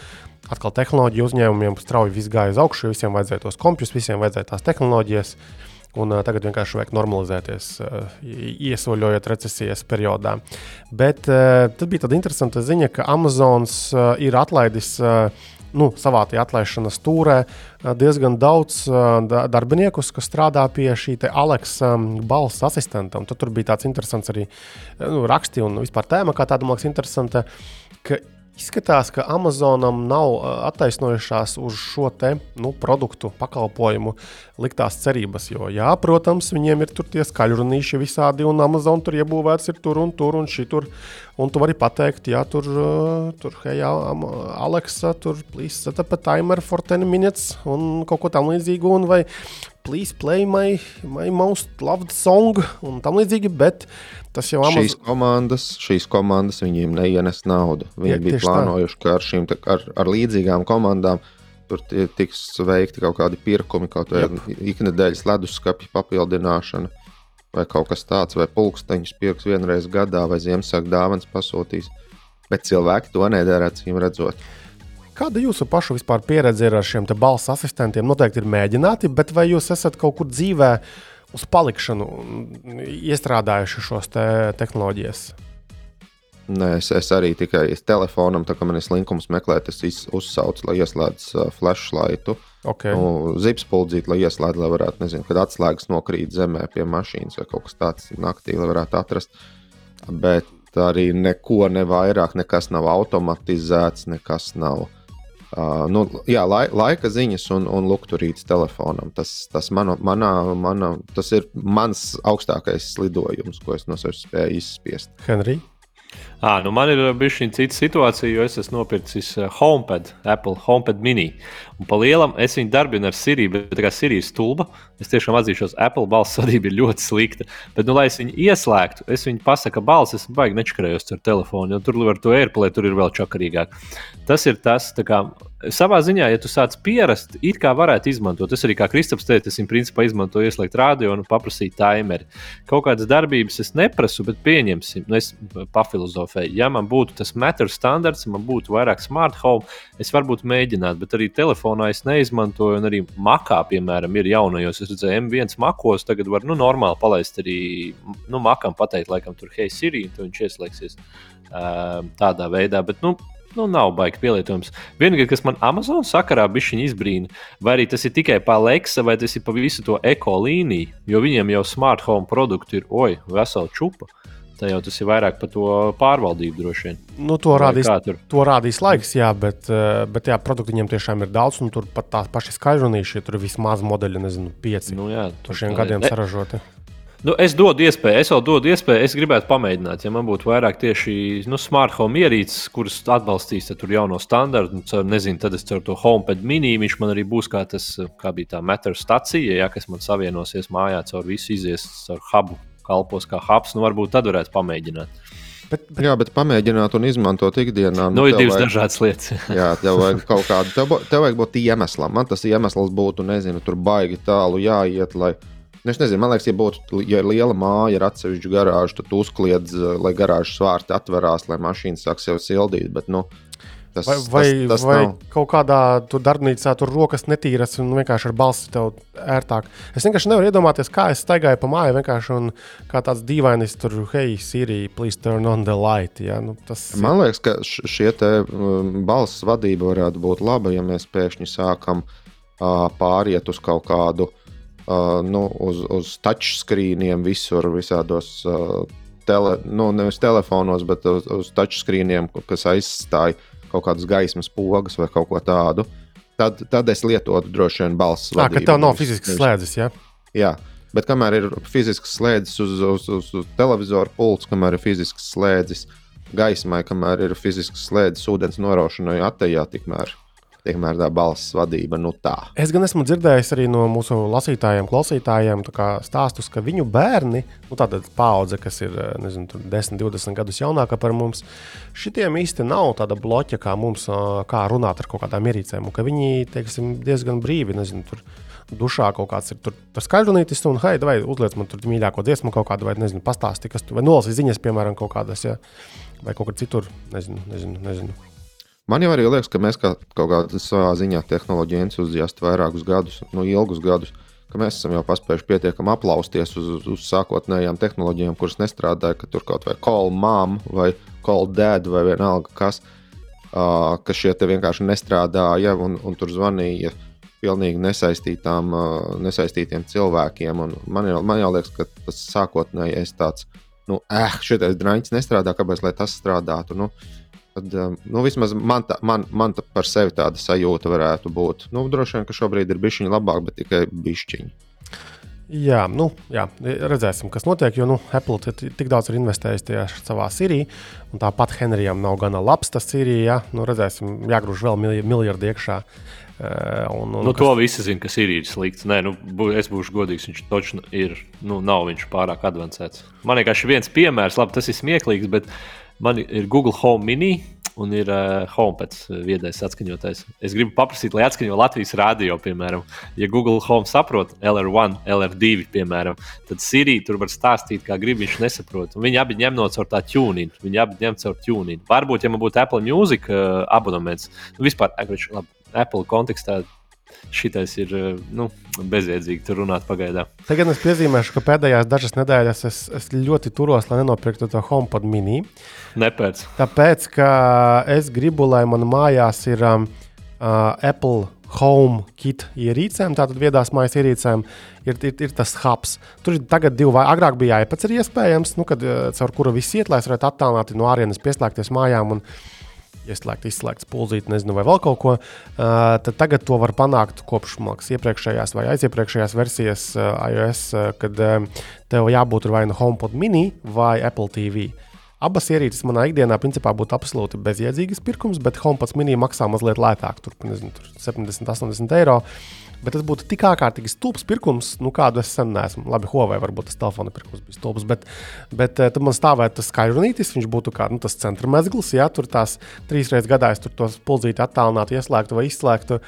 atkal tehnoloģiju uzņēmumiem strauji viss gāja uz augšu, visiem vajadzēja tos kompjus, visiem vajadzēja tās tehnoloģijas. un uh, tagad vienkārši vajag normalizēties, uh, iesoļojot recesijas periodā. Bet uh, tad bija tāda interesanta ziņa, ka Amazons uh, ir atlaidis. Uh, nu, savā atlaišanas stūrē diezgan daudz darbiniekus, kas strādā pie šī Aleksa balss asistenta. Tad tur bija tāds interesants arī nu, raksti un vispār tēma, kā tāda, man liekas, interesanta. Izskatās, ka Amazonam nav attaisnojušās uz šo te, nu, produktu pakalpojumu liktās cerības. Jo, jā, protams, viņiem ir tie skaļrunīši visādi, un Amazon tur iebūvēts ir tur un tur un šitur. Un tu vari pateikt, jā, tur, tur hei, Aleksa, tur please set up a timer for 10 minutes un kaut ko tam līdzīgu. Un vai please play my, my most loved song un tam līdzīgi. Bet tas jau Amazon... šīs komandas, šīs komandas viņiem neienes naudu. Viņi jā, bija plānojuši, tā. ka ar, šīm, ar, ar līdzīgām komandām tur tiks veikti kaut kādi pirkumi, kaut kāda iknedēļas leduskapja papildināšana vai kaut kas tāds, vai pulksteņus pirks vienreiz gadā, vai Ziemassvētku dāvāns pasūtīs. Bet cilvēki to nedara, acīm redzot. Kāda jūsu pašu vispār pieredze ir ar šiem balss asistentiem? Noteikti ir mēģināti, bet vai jūs esat kaut kur dzīvē uz palikšanu iestrādājuši šos te tehnoloģijas? Nē, es, es arī tikai es telefonam, tā kā man ir slinkums meklēt, es uzsaucu, lai ieslēdz uh, flashlightu. Okay. Nu, Zipspuldzīti, lai ieslēgtu, lai varētu, nezinu, kad atslēgas nokrīt zemē pie mašīnas vai kaut kas tāds naktī, lai varētu atrast. Bet arī neko ne vairāk, nekas nav automatizēts, nekas nav. Uh, nu, jā, lai, laika ziņas un, un lukturītes telefonam. Tas, tas, manu, manā, manā, tas ir mans augstākais lidojums, ko es no sevis spēju izspiest. Henry? À, nu man ir bijusi šī cita situācija, jo es esmu nopircis HomePad, Apple HomePad mini. Un pa lielam es viņu darbinu ar Siriju, bet tā kā Sirija ir stulba, es tiešām atzīšos, Apple balss sadarbība ir ļoti slikta. Bet, nu, lai es viņu ieslēgtu, es viņu pasaku, balss es baigi nečakarējos ar telefonu, jo tur var to AirPlay, tur ir vēl čakarīgāk. Tas ir tas, kā savā ziņā, ja tu sāc pierast, it kā varētu izmantot. Es arī kā Kristaps teica, es viņu principā izmantoju, ieslēgt radio un paprasīt timeri. Kaut kādas darbības es neprasu, bet pieņemsim, nu es pafilozofēju. Ja man būtu tas matter standarts, man būtu vairāk smart home, es varbūt mēģinātu, bet arī telefonā es neizmantoju, un arī makā, piemēram, ir jaunajos. Es redzēju, M1 makos tagad var nu, normāli palaist arī nu, makam pateikt, laikam, tur hei, Siri, un viņš ieslēgsies uh, tādā veidā. Bet, nu, nu, nav baigi pielietojams. Vienīgais, kas man Amazon sakarā bija izbrīna, vai arī tas ir tikai pa Alexa, vai tas ir pa visu to eko līniju, jo viņiem jau smart home produkti ir, oi, vesela čupa. Tā jau tas ir vairāk par to pārvaldību droši vien. Nu, to, rādīs, to rādīs laiks, jā, bet, eh, bet jā, produktu viņiem tiešām ir daudz. Tur pat tās pašas skaļrunīši, tur ir vismaz modeļi, nezinu, pieci. Nu, jā, tur šiem gadiem ne. saražoti. Nu, es dodu iespēju, es vēl dodu iespēju, es gribētu pamēģināt, ja man būtu vairāk tieši nu, smart home ierīces, kuras atbalstīs tur jauno standartu. Cer, nezinu, tad es ceru to HomePad mini, viņš man arī būs kā tas, kā bija tā metra stacija, ja, kas man savienosies mājā caur visu izies caur hubu, kalpos kā hubs. Nu, varbūt tad varētu pamēģināt. Bet, bet... Jā, bet pamēģināt un izmantot ikdienā. Nu, nu ir divas vajag, dažādas lietas. jā, tev vajag kaut kādu, tev, tev vajag būt iemeslam. Man tas iemesls būtu, nezinu, tur baigi tālu jāiet, lai Nu, es nezinu, man liekas, ja būtu ja liela māja ar atsevišķu garāžu, tad uzkliedz, eh, lai garāžas vārti atverās, lai mašīna sāk sev sildīt. Bet, nu, Tas, vai vai, tas, tas vai nav. kaut kādā darbnīcā tur rokas netīras un vienkārši ar balsi tev ērtāk. Es vienkārši nevaru iedomāties, kā es staigāju pa māju vienkārši un kā tāds dīvainis tur, hei, Siri, please turn on the light. Ja? Nu, tas... Man liekas, ka šie te um, balss vadība varētu būt laba, ja mēs pēkšņi sākam uh, pāriet uz kaut kādu uh, nu, uz, uz touchscreeniem visur, visādos. Uh, Tele, nu, nevis telefonos, bet uz, uz touchscreeniem, kas aizstāja kaut kādas gaismas pogas vai kaut ko tādu. Tad, tad es lietotu droši vien balss. Tā ka tev nav fiziskas slēdzes, ja? Jā, bet kamēr ir fiziskas slēdzes uz, uz, uz, uz televizora pults, kamēr ir fiziskas slēdzes gaismai, kamēr ir fiziskas slēdzes ūdens noraušanai attējā, tikmēr tikmēr tā balss vadība nu tā. Es gan esmu dzirdējis arī no mūsu lasītājiem, klausītājiem stāstus, ka viņu bērni, nu, tāda paudze, kas ir nezinu, 10, 20 gadus jaunāka par mums, šitiem īsti nav tāda bloķa, kā mums, kā runāt ar kaut kādām ierīcēm, un ka viņi teiksim, diezgan brīvi, nezinu, tur dušā kaut kāds ir tur skaļrunītis, un, hei, vai uzliec man tur mīļāko dziesmu kaut kādu, vai, nezinu, pastāsti, kas tur, vai nolasīt ziņas, piemēram, kaut kādas, ja, vai kaut kur citur, nezinu, nezinu. nezinu. Man jau arī liekas, ka mēs kā kaut kādā savā ziņā tehnoloģija entuziasti vairākus gadus, nu, ilgus gadus, ka mēs esam jau paspējuši pietiekami aplausties uz, uz, uz sākotnējām tehnoloģijām, kuras nestrādāja, ka tur kaut vai call mom vai call dad vai vienalga kas, uh, ka šie te vienkārši nestrādāja un, un tur zvanīja pilnīgi nesaistītām, uh, nesaistītiem cilvēkiem. Un man, jau, man jau liekas, ka tas sākotnējais tāds, nu, eh, šitais drāņķis nestrādā, kāpēc lai tas strādātu? Nu, uh, Tad, um, nu, vismaz man, tā, man, man tā par sevi tāda sajūta varētu būt. Nu, droši vien, ka šobrīd ir bišķiņa labāk, bet tikai bišķiņa. Jā, nu, jā, redzēsim, kas notiek. Jo nu, Apple tik daudz ir investējis tajā savā Sīrijā, un tāpat Henrijam nav gana labs tas Sīrijā. Nu, redzēsim, jāgrūž vēl miljardi iekšā. Uh, un, un, nu, kas... To visi zina, ka ir slikts. Nē, nu, es būšu godīgs. Viņš taču ir. Nu, nav viņš pārāk avansēts. Man liekas, viens piemērs, labi, tas ir smieklīgs, bet Man ir Google Home Mini un ir uh, HomePad viedais atskaņotājs. Es gribu paprasīt, lai atskaņo Latvijas rādio, piemēram. Ja Google Home saprot LR1, LR2, piemēram, tad Sirija tur var stāstīt, kā grib, viņš nesaprot. Un viņi abi ņem no caur tā tuning. Viņi abi ņem caur tuning. Varbūt, ja man būtu Apple Music uh, abonements, nu vispār, labi, Apple kontekstā šitais ir eh, nu, bezjēdzīgi tur runāt pagaidām. Tagad es piezīmēšu, ka pēdējās dažas nedēļas es, es ļoti turos, lai nenopirktu to HomePod mini. Nepēc. Tāpēc, ka es gribu, lai man mājās ir um, uh, Apple. Home kit ierīcēm, tātad viedās mājas ierīcēm, ir, ir, ir tas hubs. Tur ir tagad divi, vai agrāk bija iPads, ir iespējams, nu, kad, uh, caur kuru viss iet, lai es varētu attālināti no ārienes pieslēgties mājām un, uh, ieslēgt, izslēgt spuldzīt, nezinu, vai vēl kaut ko. Tad tagad to var panākt kopš mākslas iepriekšējās vai aiziepriekšējās versijas iOS, kad tev jābūt vai nu HomePod mini vai Apple TV. Abas ierīces manā ikdienā principā būtu absolūti bezjēdzīgas pirkums, bet HomePod mini maksā mazliet lētāk, tur, nezinu, tur 70, 80 eiro. Uh, Bet tas būtu tik ārkārtīgi stulbs pirkums, nu, kādu es sen neesmu. Labi, Huawei varbūt tas telefona pirkums bija stulbs, bet, bet eh, tad man stāvētu tas skaļrunītis, viņš būtu kā nu, tas centra mezgls, ja tur tās trīs reizes gadā es tur tos pulzīti attālinātu, ieslēgtu vai izslēgtu.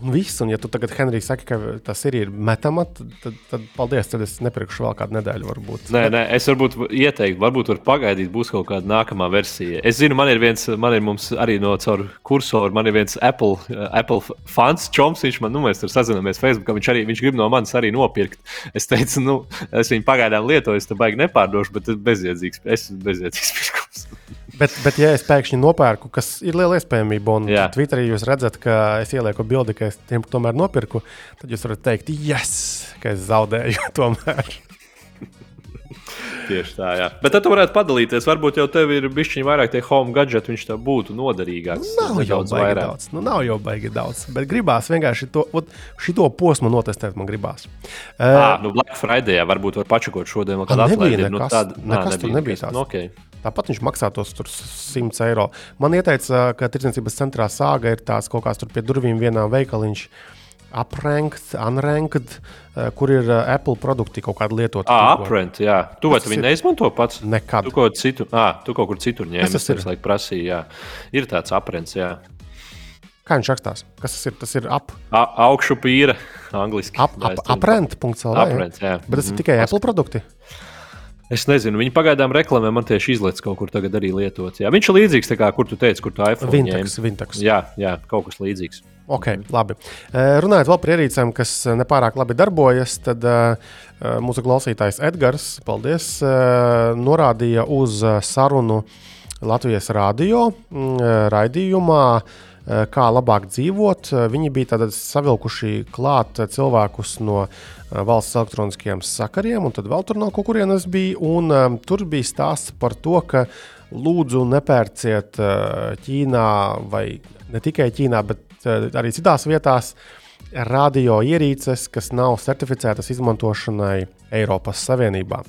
Un viss, un ja tu tagad, Henrijs, saki, ka tas ir, ir metama, tad, tad, tad paldies, tad es nepirkšu vēl kādu nedēļu. Varbūt. Nē, nē, es varbūt ieteiktu, varbūt var pagaidīt, būs kaut kāda nākamā versija. Es zinu, man ir viens, man ir arī no caur kursoru, man ir viens Apple, Apple fans, Čoms, viņš man, nu, mēs tur sazināmies Facebook, viņš arī, viņš grib no manis arī nopirkt. Es teicu, nu, es viņu pagaidām lietoju, es te baigi nepārdošu, bet tas bezjēdzīgs, es esmu bezjēdzīgs pirkums. Bet, bet, ja es pēkšņi nopērku, kas ir liela iespējamība, un Jā. Twitterī jūs redzat, ka es ielieku bildi, ka es tiem tomēr nopirku, tad jūs varat teikt, yes, ka es zaudēju tomēr. Tieši tā, jā. Bet tad tu varētu padalīties. Varbūt jau tev ir bijis vairāk tie home gadgeti, viņš tev būtu noderīgāks. Nav jau baigi vairāk. daudz. Nu, nav jau baigi daudz. Bet gribās vienkārši to, šito posmu notestēt. Man gribās. À, nu Black Friday varbūt var pačakot šodien, kādā atlaidi. Nu, tāda, nekas nā, nebija, tur nebija tāds. Nu, okay. Tāpat viņš maksātos 100 eiro. Man ieteica, ka tirdzniecības centrā sāga ir tās kaut kāds tur pie durvīm vienā veikaliņš. Apranked, unranked, eh, kur ir eh, Apple produkti kaut kāda lietota. Ah, aprent, jā. Tu vai tu viņu neizmanto pats? Nekad. Tu kaut, citu, ah, tu kaut kur citur ņēmi. Tas ir. Laik prasīja, jā. Ir tāds aprents, jā. Kā viņš rakstās? Kas tas ir? Tas ir ap. A, augšu pīra, angliski. Ap, ap, aprent.cl. Aprent, jā. Bet tas ir mhm. tikai Apple produkti. Es nezinu, viņi pagaidām reklamē, man tieši izlaiž kaut kur tagad arī lietot. Jā. Viņš ir līdzīgs, kā kur tu teici, kur tā iPhone Vintex, Vintex. Jā, jā, kaut kas līdzīgs. Ok, labi. Runājot vēl par ierīcēm, kas nepārāk labi darbojas, tad mūsu klausītājs Edgars, paldies, norādīja uz sarunu Latvijas radio raidījumā kā labāk dzīvot. Viņi bija savilkuši klāt cilvēkus no valsts elektroniskajiem sakariem, un tad vēl tur no kurienes bija. Un, um, tur bija stāsts par to, ka lūdzu nepērciet uh, Ķīnā, vai ne tikai Ķīnā, bet uh, arī citās vietās, radio ierīces, kas nav certificētas izmantošanai Eiropas Savienībā.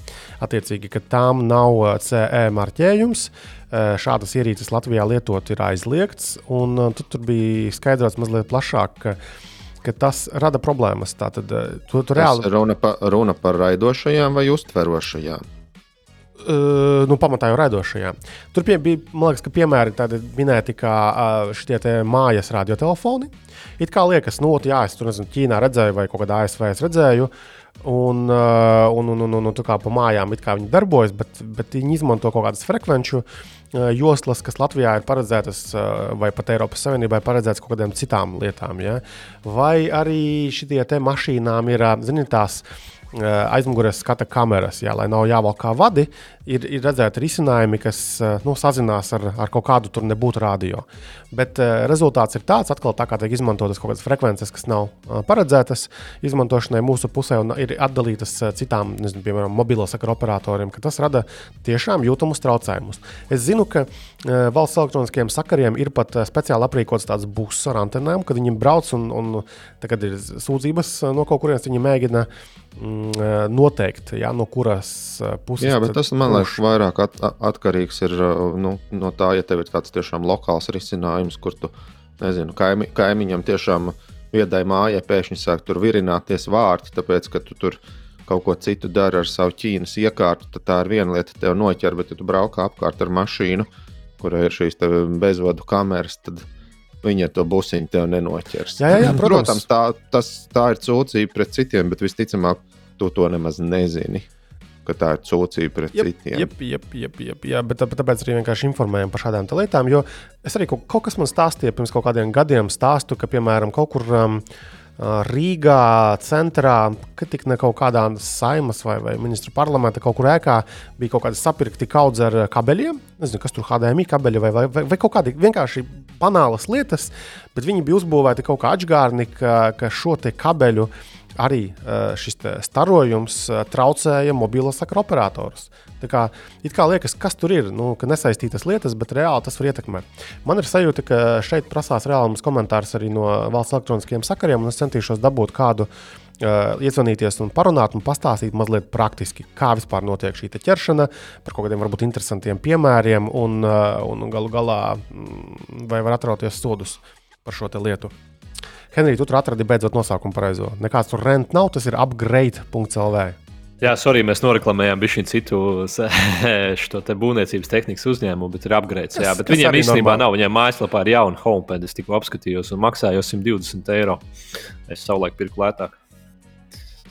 Attiecīgi, ka tām nav CE marķējums. Šādas ierīces Latvijā lietot ir aizliegts, un tur, tur bija skaidrots mazliet plašāk, ka ka tas rada problēmas. Tātad, tu, tu reāli... runa, pa, runa par raidošajām vai uztverošajām? Uh, nu, pamatā jau raidošajām. Tur pie, bija, man liekas, ka piemēri tādi minēti kā uh, šie mājas radiotelefoni. It kā liekas, nu, jā, es tur nezinu, Ķīnā redzēju vai kaut kādā ASV redzēju. Un, uh, un, un, un, un, un tā kā pa mājām it kā viņi darbojas, bet, bet viņi izmanto kaut kādas frekvenču joslas, kas Latvijā ir paredzētas, vai pat Eiropas Savienībai paredzētas kaut kādām citām lietām. Ja? Vai arī šie te mašīnām ir, ziniet, tās aizmugurē skata kameras, jā, lai nav jāvelk kā vadi, ir, ir redzēti risinājumi, kas nu, sazinās ar, ar kaut kādu tur nebūtu radio. Bet uh, rezultāts ir tāds, atkal tā kā tiek izmantotas kaut kādas frekvences, kas nav uh, paredzētas izmantošanai mūsu pusē un ir atdalītas uh, citām, nezinu, piemēram, mobilo sakaru operatoriem, ka tas rada tiešām jūtamus traucējumus. Es zinu, ka uh, valsts elektroniskajiem sakariem ir pat uh, speciāli aprīkots tāds būs ar antenēm, kad viņi brauc un, un tagad ir sūdzības no kaut kurienes, viņi mēģina mm, noteikt, jā, no kuras puses. Jā, bet tas man liekas vairāk at, atkarīgs ir, nu, no tā, ja tev ir kāds tiešām lokāls risinājums kur tu nezinu, kaimi, kaimiņam tiešām viedai mājai pēkšņi sāk tur virināties vārti, tāpēc ka tu tur kaut ko citu dari ar savu ķīnas iekārtu, tad tā ir viena lieta, tev noķer, bet ja tu braukā apkārt ar mašīnu, kurai ir šīs bezvadu kameras, tad viņi ar to busiņu tev nenoķers. Jā, jā, jā protams, protams tā, tas, tā ir sūdzība pret citiem, bet visticamāk, tu to nemaz nezini ka tā ir sūdzība pret jep, citiem. Jep, jep, jep, jep, jā, bet tāpēc arī vienkārši informējam par šādām lietām. Jo es arī kaut, kaut kas man stāstīja pirms kaut kādiem gadiem, stāstu, ka piemēram kaut kur. Um, Rīgā centrā, kad tik ne kaut kādā saimas vai, vai ministru parlamentā, kaut kur ēkā bija kaut kāda sapirkti kaudze ar kabeļiem. Nezinu, kas tur HDMI kabeļi vai, vai, vai, vai kaut kādi vienkārši banālas lietas, bet viņi bija uzbūvēti kaut kā atžgārni, ka, ka šo te kabeļu uh, arī eh, šis starojums eh, traucēja mobilo sakaru operatorus. Tā kā, kā liekas, kas tur ir, nu, ka nesaistītas lietas, bet reāli tas var ietekmēt. Man ir sajūta, ka šeit prasās reāls komentārs arī no valsts elektroniskajiem sakariem, un es centīšos dabūt kādu Uh, iezvanīties un parunāt un pastāstīt mazliet praktiski, kā vispār notiek šī ķeršana, par kaut kādiem varbūt interesantiem piemēriem un, un galu galā mm, vai var atrauties sodus par šo lietu. Henrij, tu tur atradi beidzot nosaukumu pareizo. Nekāds tur rent nav, tas ir upgrade.cl. Jā, sorry, mēs noreklamējām bišķiņu citu šo te būvniecības tehnikas uzņēmumu, bet ir upgrades. Jā, bet viņiem īstenībā nav. Viņiem mājaslapā ir jauna homepage, es tikko apskatījos un maksāju 120 eiro. Es savulaik pirku lētāk.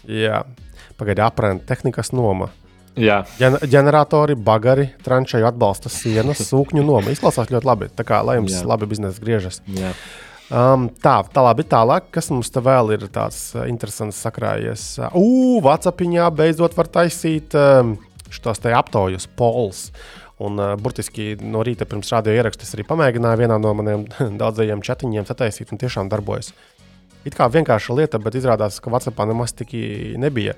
Jā, pagaidi, aprēķina tehnikas noma. Jā. Gen ģeneratori, bagari, trančēju atbalsta sienas, sūkņu noma. Izklausās ļoti labi. Tā kā lai jums Jā. labi biznesa griežas. Jā. Um, tā, tā labi, tālāk, kas mums te vēl ir tāds uh, interesants sakrājies. Ugh, Vācijā beidzot var taisīt um, šos te aptaujas pols. Un, uh, burtiski no rīta pirms rādio ierakstus arī pamēģināju vienā no maniem daudzajiem chatiņiem sataisīt, un tiešām darbojas. It kā vienkārša lieta, bet izrādās, ka Vācijā nemaz tik nebija.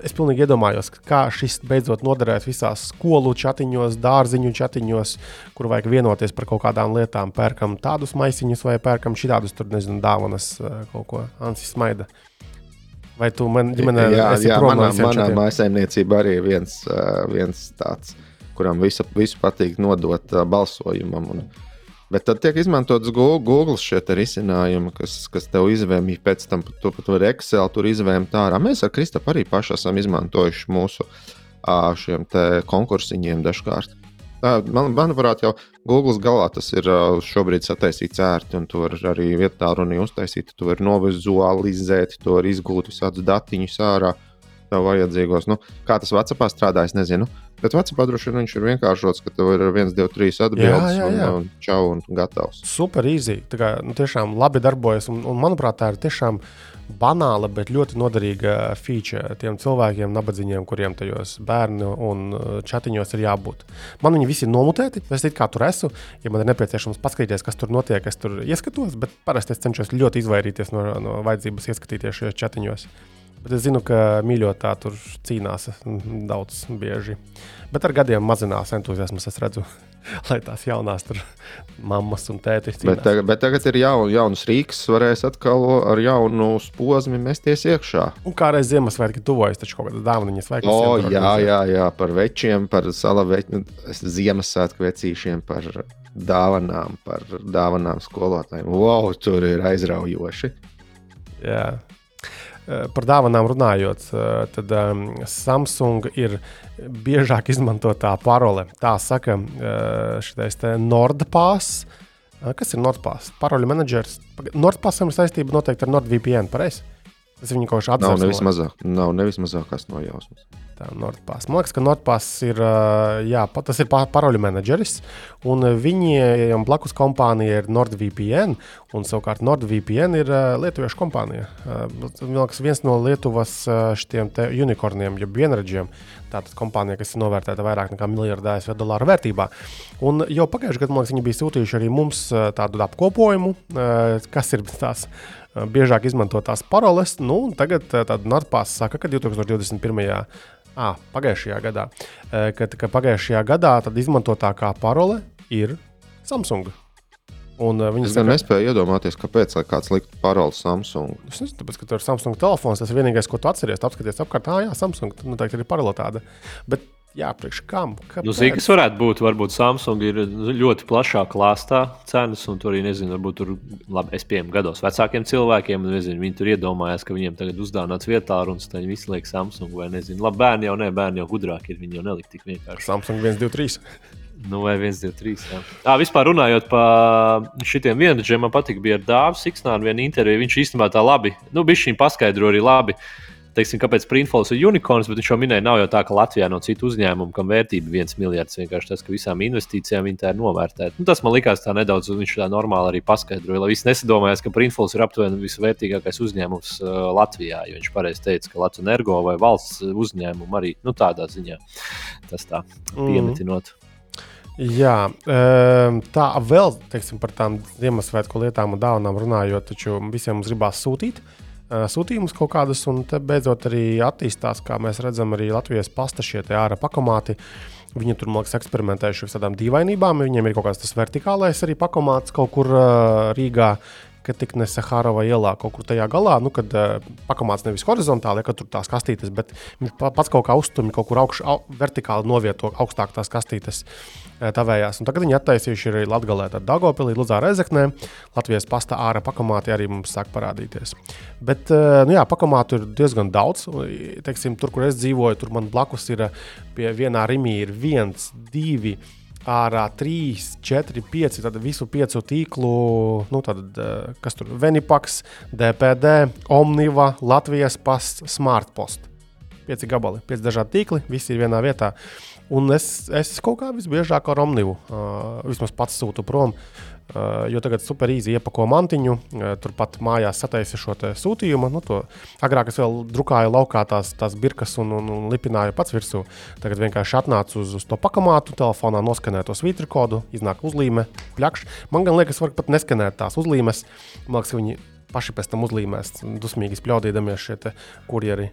Es pilnīgi iedomājos, kā šis beidzot noderēs visās skolu chatiņos, dārziņu chatiņos, kur vajag vienoties par kaut kādām lietām. Pērkam tādus maisiņus vai pērkam šādus tur, nezinu, dāvanas eh, kaut ko. Ansis Maida. Vai tu man ģimenē jā, jā, manā, manā mājsaimniecībā arī viens, eh, viens tāds, kuram visu, visu patīk nodot balsojumam. Un, Bet tad tiek izmantots Google šie risinājumi, kas, kas tev izvēmī pēc tam, tu pat vari Excel tur izvēmt ārā. Mēs ar Kristapu arī paši esam izmantojuši mūsu šiem konkursiņiem dažkārt. Man, manuprāt, jau Google galā tas ir šobrīd sataisīts ērti, un tur arī vietā runa uztaisīta. Tu vari novizualizēt, to var izgūt visādus datiņus ārā, tev vajadzīgos. Nu, kā tas Vācijā strādā, es nezinu. Bet Vācijā droši vien viņš ir vienkāršots, ka tev ir 1, 2, 3 atbildes, jā, jā, jā. un, un čau, un gatavs. Super easy. Tā kā nu, tiešām labi darbojas, un, un manuprāt, tā ir tiešām banāla, bet ļoti noderīga feature tiem cilvēkiem, nabadzīgiem, kuriem tajos bērnu un uh, chatiņos ir jābūt. Man viņi visi ir nomutēti, es kā tur esmu. Ja man ir nepieciešams paskatīties, kas tur notiek, es tur ieskatos, bet parasti es cenšos ļoti izvairīties no, no vajadzības ieskatīties šajos chatiņos. Bet es zinu, ka mīļotā tur cīnās daudz bieži. Bet ar gadiem mazinās entuziasms, es redzu, lai tās jaunās tur mammas un tētis cīnās. Bet tagad, bet tagad ir jaun, jauns rīks, varēs atkal ar jaunu posmu mesties iekšā. Un kā reiz Ziemassvētki tuvojas, taču kaut kāda dāvaniņas vajag. O, jā, jā, jā, par večiem, par salaveķiem, Ziemassvētku vecīšiem, par dāvanām, par dāvanām skolotājiem. Wow, tur ir aizraujoši. Jā. Eh, par dāvanām runājot, eh, tad um, Samsung ir biežāk izmantotā parole. Tā saka eh, šis NordPass. Kas ir NordPass? Paroļu menedžers. NordPassam ir saistība noteikti ar NordVPN. Pareizi. Tas viņa kaut kā atzīst. Nav nevis, mazāk, nav nevis mazākās nojausmas. Tā Nordpass. Man liekas, ka Nordpass ir, jā, tas ir pa- paroļu menedžeris, un viņiem blakus kompānija ir NordVPN, un savukārt NordVPN ir lietuviešu kompānija. Man liekas, viens no Lietuvas šiem unikorniem, jeb vienradžiem. Tātad kompānija, kas ir novērtēta vairāk nekā miljardu ASV dolāru vērtībā. Un jau pagājušajā gadā, man liekas, viņi bija sūtījuši arī mums tādu apkopojumu, kas ir tās biežāk izmantotās paroles. Nu, tagad Nordpass saka, ka 2021. À, pagājušajā gadā, kad ka pagājušajā gadā tad izmantotākā parole ir Samsung. Un, uh, Es gan nespēju iedomāties, kāpēc kāds liktu paroli Samsung. Es nezinu, tāpēc, ka tur ir Samsung telefons. Tas ir vienīgais, ko tu atceries. Apskaties apkārt, ah, jā, Samsung. Noteikti ir parola tāda. Bet, jā, priekš kam? Nu, Zini, kas varētu būt? Varbūt Samsung ir ļoti plašā klāstā cenas, un tur arī nezinu, varbūt tur, labi, es pieņemu gados vecākiem cilvēkiem, un nezinu, viņi tur iedomājās, ka viņiem tagad uzdāvināts vietā, un tad viņi visu laiku Samsung vai nezinu. Labi, bērni jau ne, bērni jau gudrāki ir, viņi jau nelika tik vienkārši. Samsung 1, 2, 3. Nu, vai 1, 2, 3. Jā, tā, vispār runājot par šitiem vienotiem, man patīk, bija ar Dāvidu Siksnānu viena intervija. Viņš īstenībā tā labi, nu, bija šī paskaidro arī labi. Teiksim, kāpēc Printfalls ir unikorns, bet viņš jau minēja, nav jau tā, ka Latvijā no citu uzņēmumu, kam vērtība ir viens miljards, vienkārši tas, ka visām investīcijām viņi tā ir novērtēta. Nu, tas man likās tā nedaudz, un viņš tā normāli arī paskaidroja, lai visi nesadomājās, ka Printfalls ir aptuveni visvērtīgākais uzņēmums uh, Latvijā, jo viņš pareizi teica, ka Latvijas energo vai valsts uzņēmumu arī nu, tādā ziņā tas tā piemetinot. Mm. Jā, ehm, tā vēl teiksim, par tām Ziemassvētku lietām un dāvanām runājot, taču visiem mums gribās sūtīt. eh, Sūtījumus kaut kādus, un te beidzot arī attīstās, kā mēs redzam, arī Latvijas pasta šie ārā pakomāti. Viņi tur, man liekas, eksperimentējuši ar tādām dīvainībām. Viņiem ir kaut kāds tas vertikālais arī pakomāts kaut kur uh, Rīgā. Kad tik ne Sahārova ielā kaut kur tajā galā, nu, kad uh, pakomāts nevis horizontāli, ja, kad tur tās kastītes, bet viņš pa- pats kaut kā uztumj kaut kur augš, au, vertikāli novieto augstāk tās kastītes uh, tavējās. Un tagad viņi attaisījuši arī Latvijā, tad Dagopilī, Luzā Rezeknē, Latvijas pasta ārā pakomāti arī mums sāk parādīties. Bet, nu jā, pakomātu ir diezgan daudz. Teiksim, tur, kur es dzīvoju, tur man blakus ir pie vienā rimī ir viens, divi ārā 3, 4, 5, tad visu piecu tīklu, nu, tad, kas tur ir Venipaks, DPD, Omniva, Latvijas pasts, Smartpost. Pieci gabali, pieci dažādi tīkli, visi ir vienā vietā. Un es, es kaut kā visbiežāk ar Omnivu uh, vismaz pats sūtu prom. Uh, jo tagad super īsi iepako mantiņu, uh, turpat mājās sataisa šo sūtījumu. Nu, to, agrāk es vēl drukāju laukā tās, tās birkas un, un, un lipināju pats virsū. Tagad vienkārši atnācu uz, uz to pakamātu, telefonā noskanēju to svītru kodu, iznāk uzlīme, pļakš. Man gan liekas, var pat neskanēt tās uzlīmes. Man liekas, ka viņi paši pēc tam uzlīmēs, dusmīgi spļaudīdamies šie kurjeri.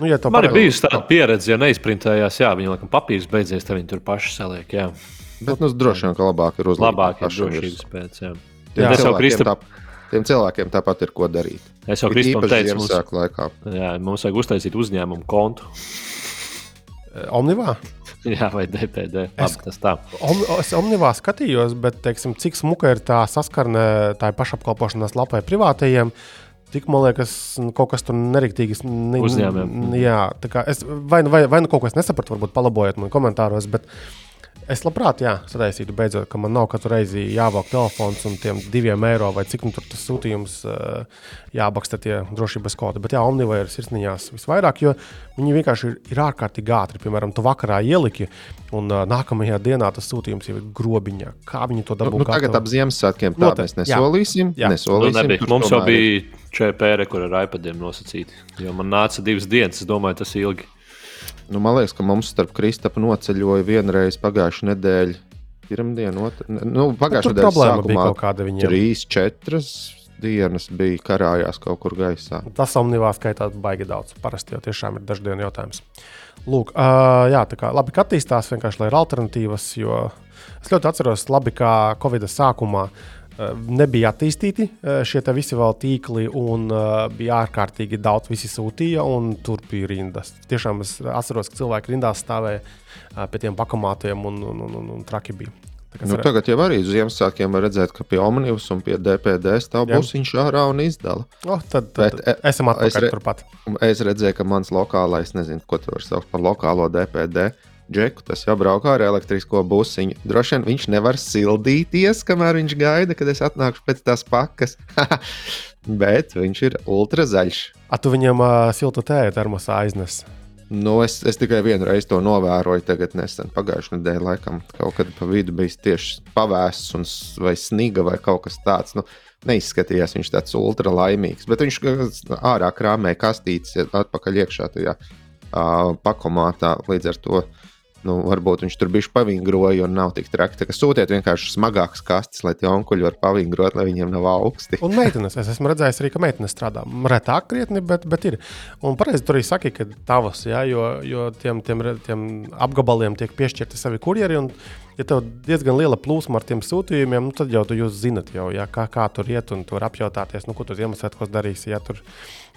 Nu, ja Man ir bijusi tāda pieredze, ja neizprintējās, jā, viņi laikam papīrs beidzies, tad viņi tur paši saliek. Jā. Bet nu, droši vien, ka labāk ir uzlabot. Labāk ir drošības pēc. Jā. Tiem, Es jau cilvēkiem Kristap- tā, tiem cilvēkiem tāpat ir ko darīt. Es jau īpaši teicu, mums, laikā. jā, mums vajag uztaisīt uzņēmumu kontu. Omnivā? Jā, vai DPD. Es- Labi, tas tā. Om, es Omnivā skatījos, bet teiksim, cik smuka ir tā saskarne tā pašapkalpošanās lapai privātajiem. Tik man liekas, nu, kaut kas tur neriktīgi. Ne, Uzņēmējiem. Jā, tā kā es vai, nu- vai, vai nu kaut ko es nesapratu, varbūt palabojiet man komentāros. Bet es labprāt, jā, sataisītu beidzot, ka man nav katru reizi jāvāk telefons un tiem diviem eiro vai cik nu tur tas sūtījums jābaksta tie drošības kodi. Bet jā, Omnivā ir sirsniņās visvairāk, jo viņi vienkārši ir, ir ārkārtīgi ātri. Piemēram, tu vakarā ieliki un uh, nākamajā dienā tas sūtījums jau ir grobiņā. Kā viņi to Nu, dabū? nu, tagad ap Ziemassvētkiem tā Noteikti, mēs jā. nesolīsim. Jā. Nu, nesolīsim nebija. tur Mums jau bija ČPR, kur ar iPadiem nosacīti. Jo man nāca divas dienas, es domāju, tas ir ilgi. Nu, man liekas, ka mums starp Kristapam noceļoja vienreiz pagājušā nedēļa. Pirmdiena, otrā. Nu, pagājušā nedēļa problēma sākumā bija kaut kāda viņiem. Trīs, četras dienas bija karājās kaut kur gaisā. Tas omnivā skaitā baigi daudz. Parasti jau tiešām ir daždienu jautājums. Lūk, uh, jā, tā kā labi, ka attīstās vienkārši, lai ir alternatīvas, jo es ļoti atceros, labi, kā Covid sākumā uh, nebija attīstīti uh, šie visi vēl tīkli, un uh, bija ārkārtīgi daudz, visi sūtīja, un tur bija rindas. Tiešām es atceros, ka cilvēki rindās stāvēja uh, pie tiem pakamātiem, un, un, un, un, un traki bija. Nu, es- tagad jau arī uz Ziemassvētkiem var redzēt, ka pie Omnibus un pie DPD stāv Jā. busiņš ārā un izdala. oh, tad, tad, Bet, tad esam atpakaļ es re- turpat. Es redzēju, ka mans lokālais, nezinu, ko tur var saukt par lokālo DPD. Džeku, tas jau braukā ar elektrisko busiņu. Droši vien viņš nevar sildīties, kamēr viņš gaida, kad es atnākšu pēc tās pakas. Bet viņš ir ultra zaļš. A tu viņam uh, siltu tēju termosā aiznes. Nu, es, es tikai vienu reizi to novēroju, tagad nesen pagājušajā nedēļā, laikam, kaut kad pa vidu bija tieši pavēsts un, vai sniga vai kaut kas tāds. Nu, neizskatījās viņš tāds ultra laimīgs, bet viņš ārā krāmēja kastītes atpakaļ iekšā tajā uh, pakomātā. Līdz ar to nu, varbūt viņš tur bija pavingroja un nav tik traki. Sūtiet vienkārši smagākas kastes, lai tie onkuļi var pavingrot, lai viņiem nav augsti. Un meitenes, es esmu redzējis arī, ka meitenes strādā retāk, krietni, bet, bet ir. Un pareizi tur arī saka, ka tavas, ja, jo, jo tiem, tiem, tiem apgabaliem tiek piešķirti savi kurjeri. Un, ja tev diezgan liela plūsma ar tiem sūtījumiem, nu, tad jau tu zinat, jau, ja, kā, kā tur iet, un tur apjautāties, nu, ko tu Ziemassvētkos darīsi. Ja tur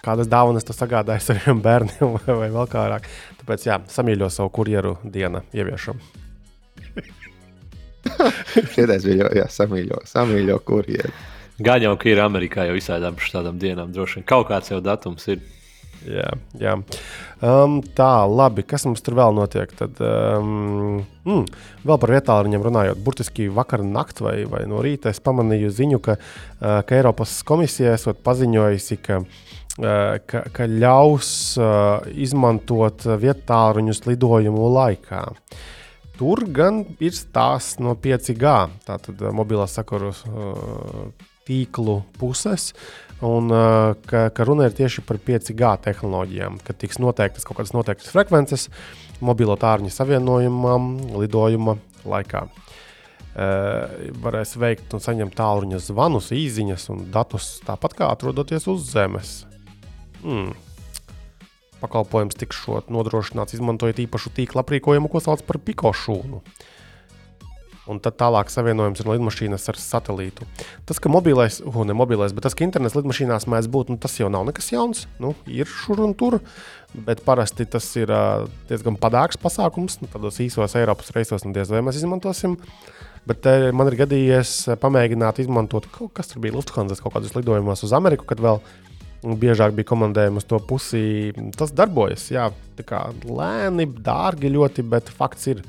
kādas dāvanas tu sagādāji saviem bērniem vai, vai vēl kā vairāk. Tāpēc, jā, samīļo savu kurjeru dienu ieviešam. Šitais bija jā, samīļo, samīļo kurjeri. Gan jau, ka ir Amerikā jau visādām šādām dienām droši vien kaut kāds jau datums ir. Jā, jā. Um, tā, labi. Kas mums tur vēl notiek? Tad, um, mm, vēl par vietāluņiem runājot. Burtiski vakar naktī vai, vai no rīta es pamanīju ziņu, ka, uh, ka Eiropas komisija esot paziņojusi, ka, uh, ka, ka ļaus uh, izmantot vietāluņus lidojumu laikā. Tur gan ir stāsts no 5G, tātad mobilā sakaru tīklu puses. Un ka, ka runa ir tieši par 5G tehnoloģijām, kad tiks noteiktas kaut kādas noteiktas frekvences mobilo tārņu savienojumam, lidojuma laikā. Varēs veikt un saņemt tālruņa zvanus, īsiņas un datus tāpat kā atrodoties uz Zemes. Hmm. Pakalpojums tiks nodrošināts izmantojot īpašu tīkla aprīkojumu, ko sauc par pikošūnu. Un tad tālāk savienojums ir lidmašīnas ar satelītu. Tas, ka mobilais, uh, ne mobilais, bet tas, ka internets lidmašīnās mēdz būt, nu, tas jau nav nekas jauns. Nu, ir šur un tur, bet parasti tas ir uh, diezgan padāks pasākums. Nu, tādos īsos Eiropas reisos nu, diez vai mēs izmantosim. Bet uh, man ir gadījies pamēģināt izmantot kaut kas tur bija Lufthansa kaut kādos lidojumos uz Ameriku, kad vēl biežāk bija komandējumi uz to pusi. Tas darbojas, jā, tā kā lēni, dārgi ļoti, bet fakts ir,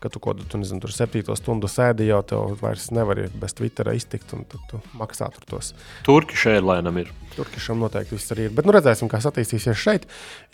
ka tu kaut kādā nezinu, tur septīto stundu sēdi jau, tev vairs nevari bez Twittera iztikt, un tad tu maksā tur tos. Turkish Airline ir. Turkišam noteikti viss arī ir. Bet nu, redzēsim, kā attīstīsies šeit.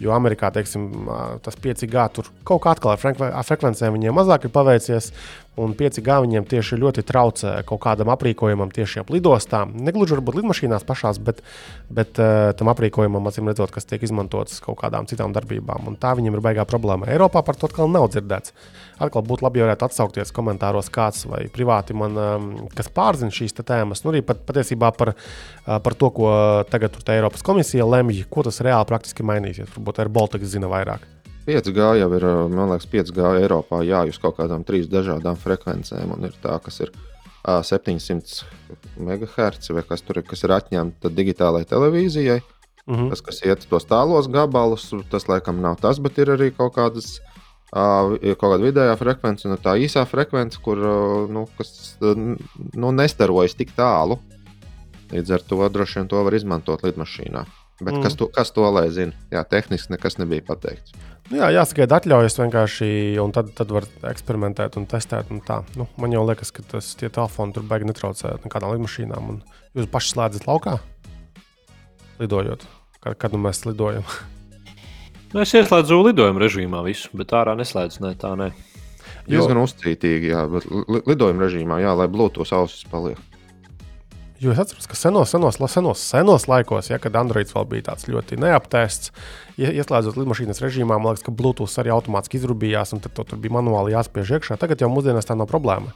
Jo Amerikā teiksim, tas 5G tur kaut kā atkal ar frekve- ar frekvencēm viņiem mazāk ir paveicies. Un 5G viņiem tieši ļoti traucē kaut kādam aprīkojumam tieši ap lidostām. Negluži varbūt lidmašīnās pašās, bet, bet uh, tam aprīkojumam, acīm redzot, kas tiek izmantots kaut kādām citām darbībām. Un tā viņiem ir baigā problēma. Eiropā par to atkal nav dzirdēts. Atkal būtu labi, ja varētu atsaukties komentāros kāds vai privāti man, um, kas pārzina šīs tēmas. Nu, arī pat, patiesībā par, uh, par to, ko tagad tur tā Eiropas komisija lemj, ko tas reāli praktiski mainīsies. Varbūt ar Baltiku zina vairāk. 5G jau ir, man liekas, 5G Eiropā jājūt kaut kādām trīs dažādām frekvencēm. Un ir tā, kas ir ā, 700 MHz vai kas tur ir, kas ir atņemta digitālajai televīzijai. Mhm. Tas, kas iet tos tālos gabalus, tas laikam nav tas, bet ir arī kaut kādas. Ir kaut kāda vidējā frekvence, un tā īsā frekvence, kur nu, kas, nu, nestarojas tik tālu. Līdz ar to droši vien to var izmantot lidmašīnā. Bet Mm. kas, to, kas to lai zina? Jā, tehniski nekas nebija pateikts. Nu, jā, jāsagaida atļaujas vienkārši, un tad, tad var eksperimentēt un testēt. Un tā. nu, man jau liekas, ka tas tie telefoni tur beigas netraucē nekādām lidmašīnām. Un jūs paši slēdzat laukā, lidojot. Kad, kad nu mēs lidojam? Nu, es ieslēdzu lidojumu režīmā visu, bet ārā neslēdzu. Ne, tā ne. Jo- Diezgan uzcītīgi, jā, bet li- lidojuma režīmā, jā, lai Bluetooth ausis paliek. Jo es atceros, ka senos, senos, senos, senos laikos, ja, kad Androids vēl bija tāds ļoti neaptēsts, ie- ieslēdzot lidmašīnas režīmā, man liekas, ka Bluetooth arī automātiski izrūbījās, un tad tur bija manuāli jāspiež iekšā. Tagad jau mūsdienās tā nav problēma.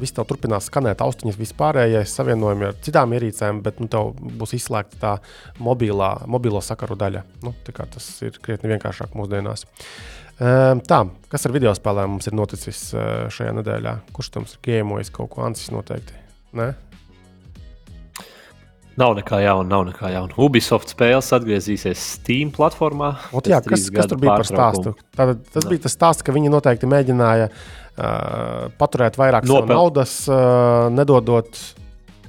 Viss tev turpinās skanēt austiņas, vispārējais savienojumi ar citām ierīcēm, bet nu, tev būs izslēgta tā mobilā, mobilo sakaru daļa. Nu, tā tas ir krietni vienkāršāk mūsdienās. Ehm, Tā, kas ar video spēlēm mums ir noticis eh, šajā nedēļā? Kurš tam ir gēmojis kaut ko ancis noteikti? Ne? Nav nekā jauna, nav nekā jauna. Ubisoft spēles atgriezīsies Steam platformā. Ot, jā, kas, kas tur bija par stāstu? Tātad, tas bija tas stāsts, ka viņi noteikti mēģināja uh, paturēt vairāk Nopel. Naudas, uh, nedodot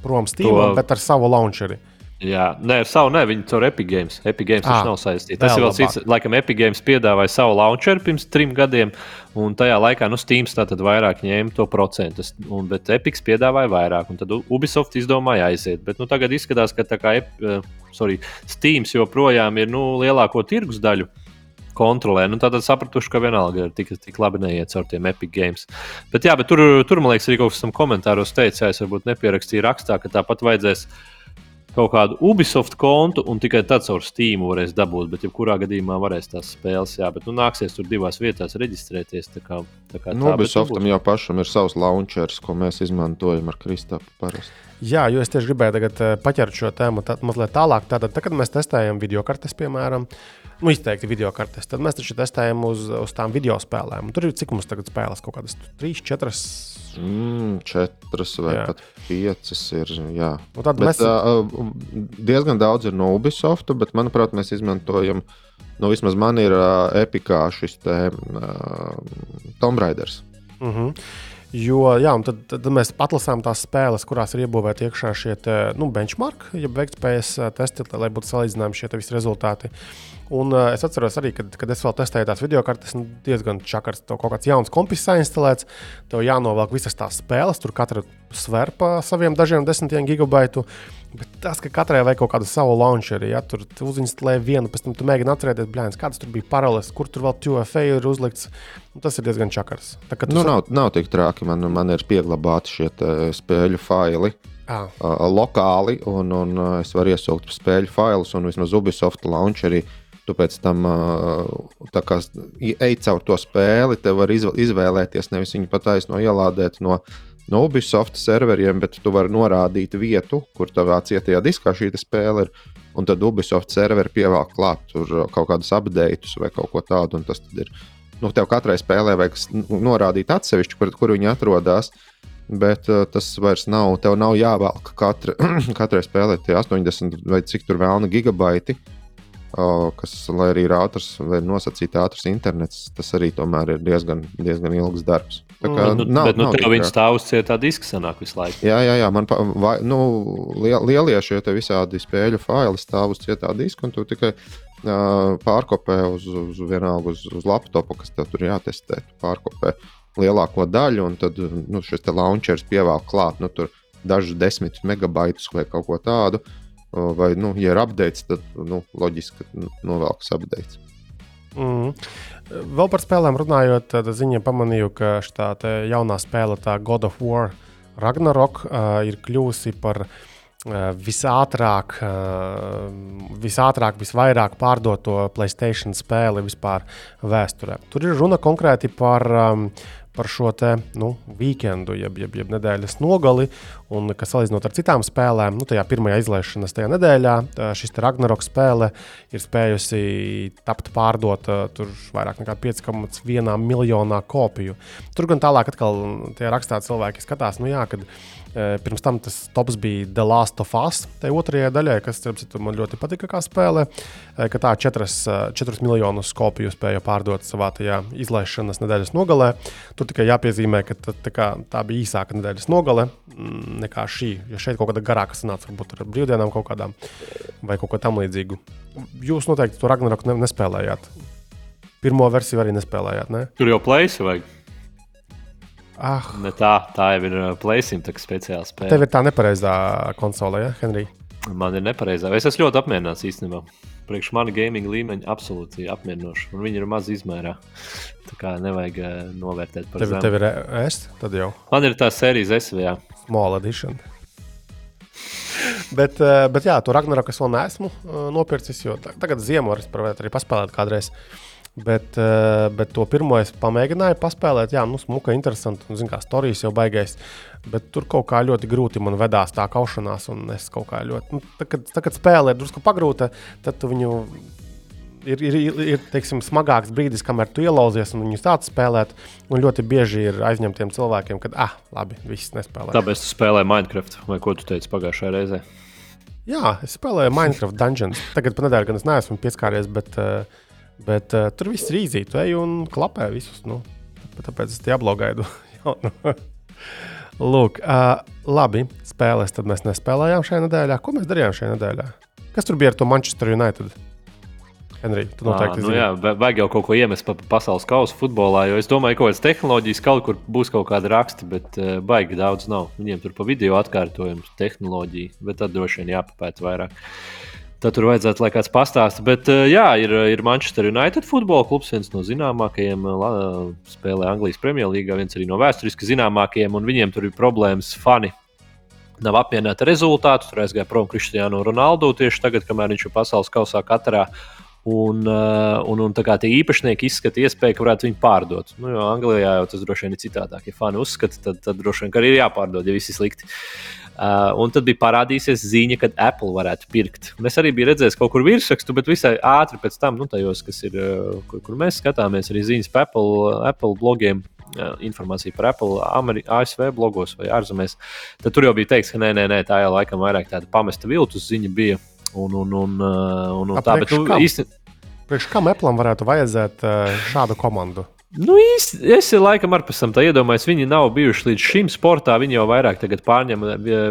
prom Steam, To- bet ar savu launcheri. Jā, nē, savu ne, viņi tur Epic Games. Epic Games Ah, nav saistīts. Tas ir vēl cits. Laikam, Epic Games piedāvāja savu launcheru pirms trim gadiem, un tajā laikā nu, Steam tātad vairāk ņēma to procentu. Un, bet Epic piedāvāja vairāk, un tad Ubisoft izdomāja aiziet. Bet nu, tagad izskatās, ka tā kā eh, sorry, Steam joprojām ir nu, lielāko tirgus daļu. kontrolē. Nu, tad sapratuši, ka vienalga ir tik, tik labi neiet caur tiem Epic Games. Bet, jā, bet tur, tur, man liekas, arī kaut kas tam komentāros teicējis, varbūt nepierakstīja rakstā, ka tāpat vajadzēs kaut kādu Ubisoft kontu, un tikai tad caur Steam varēs dabūt. Bet, ja kurā gadījumā varēs tās spēles, jā, bet nu, nāksies tur divās vietās reģistrēties. Tā kā, tā kā nu, tā, Ubisoftam jau pašam ir savs launchers, ko mēs izmantojam ar Kristapu parasti. Jā, jo es tieši gribēju tagad eh, paķert šo tēmu tā, mazliet tālāk. Tātad, tā, kad mēs testējam video kartes, piemēram, nu, izteikti video kartes, tad mēs taču testējam uz, uz tām video spēlēm. Tur ir cik mums tagad spēles, kaut kādas 3, 4. Mm, četras vai jā. pat piecas ir. Jā. Nu, tad bet, mēs... uh, diezgan daudz ir no Ubisoft, bet manuprāt, mēs izmantojam, nu, vismaz man ir uh, epikā šis te uh, Tomb Raiders. Uh mhm. -huh. Jo, jā, tad, tad mēs atlasām tās spēles, kurās ir iebūvēti iekšā šie te, nu, benchmark, jeb veiktspējas testi, lai būtu salīdzināmi šie visi rezultāti. Un uh, es atceros arī, kad, kad es vēl testēju tās video kartes, nu, diezgan čakars, tev kaut kāds jauns kompis instalēts, tev jānovelk visas tās spēles, tur katra sver pa saviem dažiem desmitiem gigabaitu. Bet tas, ka katrai vajag kaut kādu savu launcheri, ja tur uzinstalē vienu, pēc tam tu mēģini atcerēties, blēņas, kādas tur bija paralēlas, kur tur vēl TUFA ir uzlikts. Nu, tas ir diezgan čakars. Tā, nu, nav, nav tik traki, man, man ir pieglabāti šie spēļu faili. Ah. Uh, lokāli, un, un uh, es varu iesaukt spēļu failus, un vismaz Ubisoft launcherī tu pēc tam kā, ej caur to spēli, te var izvēlēties nevis viņu pataisno ielādēt no, no Ubisoft serveriem, bet tu vari norādīt vietu, kur tavā cietajā diskā šī spēle ir. Un tad Ubisoft serveri pievelk klāt tur kaut kādus updates vai kaut ko tādu. Tas ir. Nu, tev katrai spēlē vajag norādīt atsevišķi, kur, kur viņi atrodas. Bet uh, tas vairs nav. Tev nav jāvelk katra, katrai spēlē tie 80 vai cik tur vēlna gigabaiti. Uh, kas, lai arī ir ātrs, vai nosacīti ātrs internets, tas arī tomēr ir diezgan, diezgan ilgs darbs. Tā kā, nu, nav, bet, nu, nav tev viņa stāv uz cietā diska sanāk visu laiku. Jā, jā, jā man pa, vai, nu, liel, lielie šie visādi spēļu faili stāv uz cietā diska, un tu tikai uh, pārkopē uz, uz vienalga uz, uz laptopu, kas tev tur jātestē. Tu pārkopē lielāko daļu, un tad nu, šis launchers pievēl klāt nu, dažus desmit megabaitus vai kaut ko tādu. Vai, nu, ja ir updates, tad nu, loģiski, ka novelkas updates. Mm. Vēl par spēlēm runājot, tad ziņā pamanīju, ka šī jaunā spēle, tā God of War Ragnarok, ir kļuvusi par visātrāk, visātrāk, visvairāk pārdoto Playstation spēli vispār vēsturē. Tur ir runa konkrēti par par šo te nu, weekendu, jeb, jeb, jeb nedēļas nogali. Un, kas salīdzinot ar citām spēlēm, nu, tajā pirmajā izlaišanas tajā nedēļā, šis Ragnarok spēle ir spējusi tapt pārdota tur vairāk nekā 5,1 miljonā kopiju. Tur gan tālāk atkal tie rakstā cilvēki skatās, nu jā, kad Pirms tam tas tops bija The Last of Us, tai otrajai daļai, kas citu, man ļoti patika kā spēle. Ka tā 4, 4 miljonus kopiju spēja pārdot savā izlaišanas nedēļas nogalē. Tur tikai jāpiezīmē, ka tā, tā, kā, tā bija īsāka nedēļas nogale mm, nekā šī. Jo šeit kaut kāda garāka sanāca, varbūt ar brīvdienām kaut kādām vai kaut ko tamlīdzīgu. Jūs noteikti to Ragnaroku nespēlējāt. Pirmo versiju arī nespēlējāt. Ne? Tur jau plēsi vajag. Ah. Ne tā, tā jau ir uh, tā speciāla spēle. Tev ir tā nepareizā konsole, ja, Henrij? Man ir nepareizā. Es esmu ļoti apmierināts īstenībā. Priekš manis gaming līmeņa absolūti apmierinoši. Un viņi ir maz izmērā. Tā kā nevajag uh, novērtēt par tevi. Tev ir S, tad jau. Man ir tā sērijas SVA. Small edition. bet, uh, bet jā, to Ragnaroku es vēl neesmu nopircis, jo tagad ziemā es varētu arī paspēlēt kādreiz. Uh, Bet, uh, bet to pirmo es pamēģināju paspēlēt. Jā, nu, smuka, interesanti. Zinu, kā stāstījis jau baigais. Bet tur kaut kā ļoti grūti man vedās tā kaušanās. Un es kaut kā ļoti. Nu, tā, kad, tā, kad spēle ir drusku pagrūta, tad tu viņu. Ir, ir, ir, teiksim, smagāks brīdis, kamēr tu ielauzies un viņu sāc spēlēt. Un ļoti bieži ir aizņemtiem cilvēkiem, kad, ah, labi, viss nespēlē. Tāpēc tu spēlēji Minecraft, vai ko tu teici pagājušajā reizē? Jā, es spēlēju Minecraft Dungeons. Tagad pa nedēļu gan es neesmu pieskāries, bet uh, Bet uh, tur viss ir īzīt, ej un klapē visus. Nu. Tāpēc es te apblogaidu. Lūk, uh, labi, spēlēs tad mēs nespēlējām šajā nedēļā. Ko mēs darījām šajā nedēļā? Kas tur bija ar to Manchester United? Henrij, tu noteikti à, nu, jā, vajag jau kaut ko iemest pa pasaules kausa futbolā, jo es domāju, ka kaut kādas tehnoloģijas kaut kur būs kaut kāda raksta, bet uh, baigi daudz nav. Viņiem tur pa video atkārtojums, tehnoloģija, bet tad droši vien jāpapēta vairāk. Tad tur vajadzētu, lai kāds pastāsta. Bet, uh, jā, ir, ir Manchester United futbola klubs, viens no zināmākajiem, uh, spēlē Anglijas Premjerlīgā, viens arī no vēsturiski zināmākajiem, un viņiem tur ir problēmas. Fani nav apmierināti ar rezultātu. Tur aizgāja prom Kristiānu Ronaldu tieši tagad, kamēr viņš ir pasaules kausā katrā. Un, un, un tā kā tie īpašnieki izskata iespēju, ka varētu viņu pārdot. Nu, jo Anglijā jau tas droši vien ir citādāk. Ja fani uzskata, tad, tad droši vien arī ir jāpārdod, ja viss ir slikti. Uh, un tad bija parādījusies ziņa, ka Apple varētu pirkt. Un es arī biju redzējis kaut kur virsrakstu, bet visai ātri pēc tam, nu, tajos, kas ir, kur, kur mēs skatāmies, arī ziņas par Apple, Apple blogiem, informāciju par Apple, Ameri ASV blogos vai ārzemēs. Tad tur jau bija teikts, ka nē, nē, nē tā jau laikam vairāk tāda pamesta viltus ziņa bija. Un, un, un, un, un tā, bet nu, īstenībā. Priekš kam Apple varētu vajadzēt šādu komandu? Nu, īsti, es laikam ar pēc tam iedomājos, viņi nav bijuši līdz šim sportā. Viņi jau vairāk pārņem